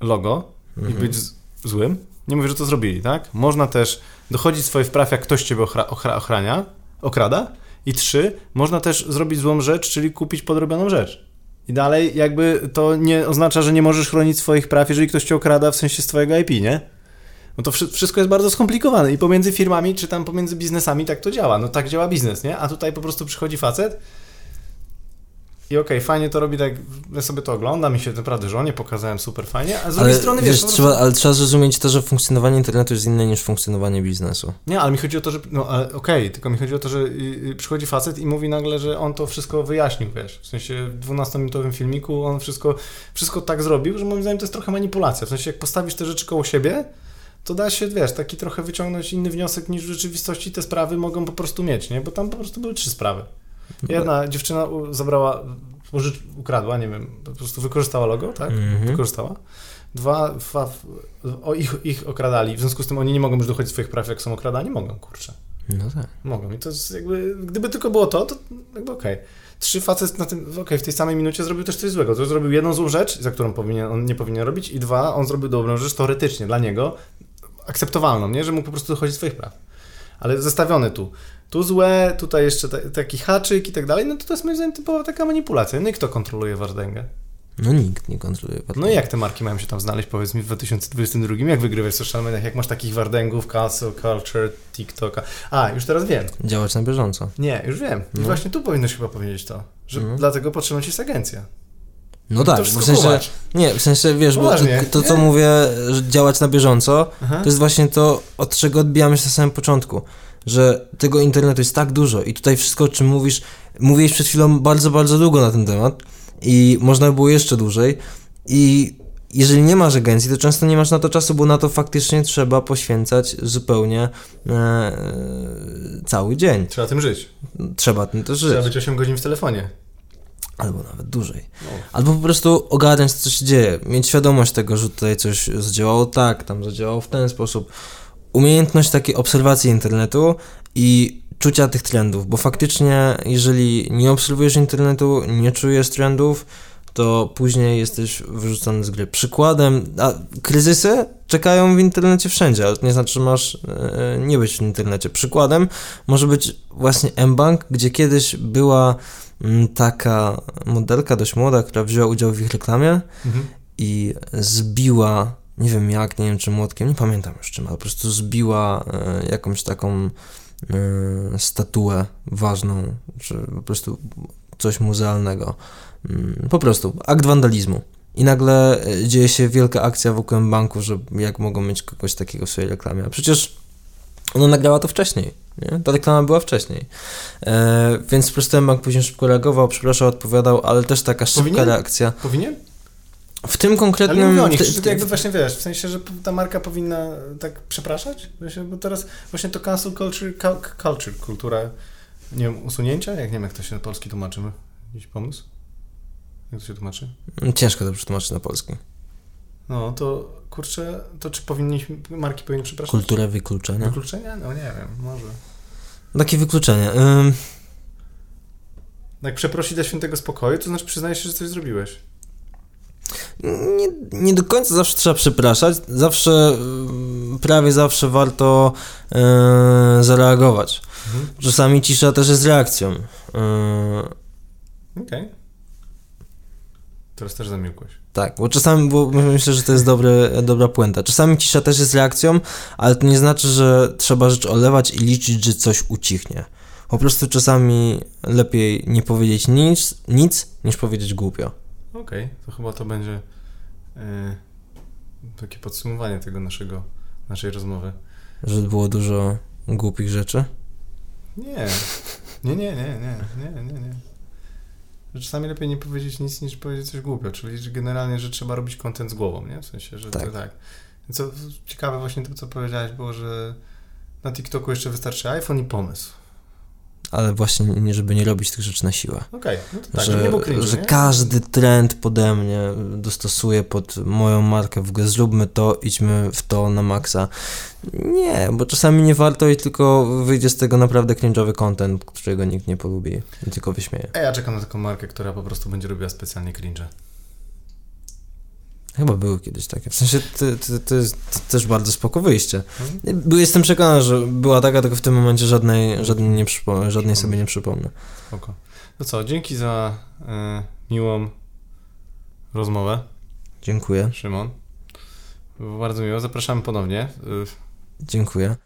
logo i Mhm. być z- złym, nie mówię, że to zrobili, tak, można też dochodzić swoich praw, jak ktoś ciebie ochra- ochra- ochrania, okrada i trzy, można też zrobić złą rzecz, czyli kupić podrobioną rzecz. I dalej jakby to nie oznacza, że nie możesz chronić swoich praw, jeżeli ktoś cię okrada w sensie z twojego IP, nie? No to wszy- wszystko jest bardzo skomplikowane i pomiędzy firmami, czy tam pomiędzy biznesami tak to działa. No tak działa biznes, nie? A tutaj po prostu przychodzi facet i okej, fajnie to robi tak, ja sobie to oglądam i się naprawdę żonie pokazałem super fajnie, a z drugiej Ale, strony wiesz, wiesz, prostu- trzeba, ale trzeba zrozumieć to, że funkcjonowanie internetu jest inne niż funkcjonowanie biznesu. Nie, ale mi chodzi o to, że. No, okej, tylko mi chodzi o to, że y, y, przychodzi facet i mówi nagle, że on to wszystko wyjaśnił, wiesz. W sensie w 12-minutowym filmiku on wszystko, wszystko tak zrobił, że moim zdaniem to jest trochę manipulacja. W sensie, jak postawisz te rzeczy koło siebie, to da się, wiesz, taki trochę wyciągnąć inny wniosek niż w rzeczywistości te sprawy mogą po prostu mieć, nie? Bo tam po prostu były trzy sprawy. Jedna dziewczyna zabrała, ukradła, nie wiem, po prostu wykorzystała logo, tak? Mhm. Wykorzystała. Dwa, dwa, o ich, ich okradali, w związku z tym oni nie mogą już dochodzić swoich praw, jak są okradani? Mogą, kurczę. No tak. Mogą. I to jest jakby, gdyby tylko było to, to jakby okej. Trzy facet na tym, okej, w tej samej minucie zrobił też coś złego. To zrobił jedną złą rzecz, za którą powinien, on nie powinien robić i dwa, on zrobił dobrą rzecz, teoretycznie dla niego, akceptowalną, nie? Że mógł po prostu dochodzić swoich praw. Ale zestawione tu. Tu złe, tutaj jeszcze ta, taki haczyk i tak dalej, no to to jest moim zdaniem typowa taka manipulacja. No i kto kontroluje Wardęgę? No nikt nie kontroluje. No i jak te marki mają się tam znaleźć, powiedz mi, w 2022? Jak wygrywać w social mediach? Jak masz takich Wardęgów, Castle, Culture, TikToka? A, już teraz wiem. Działać na bieżąco. Nie, już wiem. I No. właśnie tu powinieneś chyba powiedzieć to, że Mhm. dlatego potrzebna ci jest agencja. No tak, w sensie, kumasz. nie, w sensie, wiesz, bo to, to co nie? mówię, że działać na bieżąco, Aha. to jest właśnie to, od czego odbijamy się na samym początku, że tego internetu jest tak dużo i tutaj wszystko, o czym mówisz, mówiłeś przed chwilą bardzo, bardzo długo na ten temat i można by było jeszcze dłużej i jeżeli nie masz agencji, to często nie masz na to czasu, bo na to faktycznie trzeba poświęcać zupełnie e, cały dzień. Trzeba tym żyć. Trzeba tym też żyć. Trzeba być 8 godzin w telefonie. Albo nawet dłużej. No. Albo po prostu ogarniać, co się dzieje. Mieć świadomość tego, że tutaj coś zadziałało tak, tam zadziałało w ten sposób. Umiejętność takiej obserwacji internetu i czucia tych trendów, bo faktycznie, jeżeli nie obserwujesz internetu, nie czujesz trendów, to później jesteś wyrzucony z gry. Przykładem, a kryzysy czekają w internecie wszędzie, ale to nie znaczy, że masz e, nie być w internecie. Przykładem może być właśnie mBank, gdzie kiedyś była mm, taka modelka dość młoda, która wzięła udział w ich reklamie Mhm. i zbiła, nie wiem jak, nie wiem czy młotkiem, nie pamiętam już czym, ale po prostu zbiła e, jakąś taką e, statuę ważną, czy po prostu coś muzealnego. Mm, Po prostu akt wandalizmu. I nagle e, dzieje się wielka akcja wokół banku, że jak mogą mieć kogoś takiego w swojej reklamie. A przecież ona nagrała to wcześniej. Nie? Ta reklama była wcześniej. E, więc po prostu bank później szybko reagował, przepraszał, odpowiadał, ale też taka szybka Powinien? reakcja. Powinien? W tym Ale konkretnym... nie mówię o nich, w- czy to jakby właśnie wiesz, w sensie, że ta marka powinna tak przepraszać? Bo teraz właśnie to cancel culture, cu- culture, kultura, nie wiem, usunięcia? Jak nie wiem, jak to się na polski tłumaczy. Jakiś pomysł? Jak to się tłumaczy? Ciężko to przetłumaczyć na polski. No to kurczę, to czy powinniśmy, marki powinny przepraszać? Kultura wykluczenia. Wykluczenia? No nie wiem, może. Takie wykluczenie. Ym, Jak przeprosić dla świętego spokoju, to znaczy przyznajesz się, że coś zrobiłeś. Nie, nie do końca zawsze trzeba przepraszać. Zawsze, ym, prawie zawsze warto yy, zareagować. Mhm. Czasami cisza też jest reakcją. Yy, Okej. Teraz też zamilkłeś. Tak, bo czasami, bo myślę, że to jest dobre, dobra puenta. Czasami cisza też jest reakcją, ale to nie znaczy, że trzeba rzecz olewać i liczyć, że coś ucichnie. Po prostu czasami lepiej nie powiedzieć nic, nic niż powiedzieć głupio. Okej, to chyba to będzie e, takie podsumowanie tego naszego, naszej rozmowy. Że było dużo głupich rzeczy. Nie. Nie, nie, nie, nie, nie, nie, nie. Że czasami lepiej nie powiedzieć nic niż powiedzieć coś głupio, czyli że generalnie, że trzeba robić content z głową, nie? W sensie, że Tak. to tak. Co ciekawe właśnie to, co powiedziałeś, było, że na TikToku jeszcze wystarczy iPhone i pomysł. Ale właśnie nie, żeby nie robić tych rzeczy na siłę. Okej, no to tak, że, nie było cringe'u, że nie? każdy trend pode mnie dostosuje pod moją markę. W ogóle zróbmy to, idźmy w to na maksa. Nie, bo czasami nie warto i tylko wyjdzie z tego naprawdę cringe'owy content, którego nikt nie polubi i tylko wyśmieje. A ja czekam na taką markę, która po prostu będzie robiła specjalnie cringe. Chyba były kiedyś takie. W sensie to, to, to jest to też bardzo spoko wyjście. Mhm. Jestem przekonany, że była taka, tylko w tym momencie żadnej, żadnej, nie przypomnę, żadnej sobie nie przypomnę. Spoko. No co, dzięki za e, miłą rozmowę, Dziękuję. Szymon. Było bardzo miło, zapraszamy ponownie. Y, Dziękuję.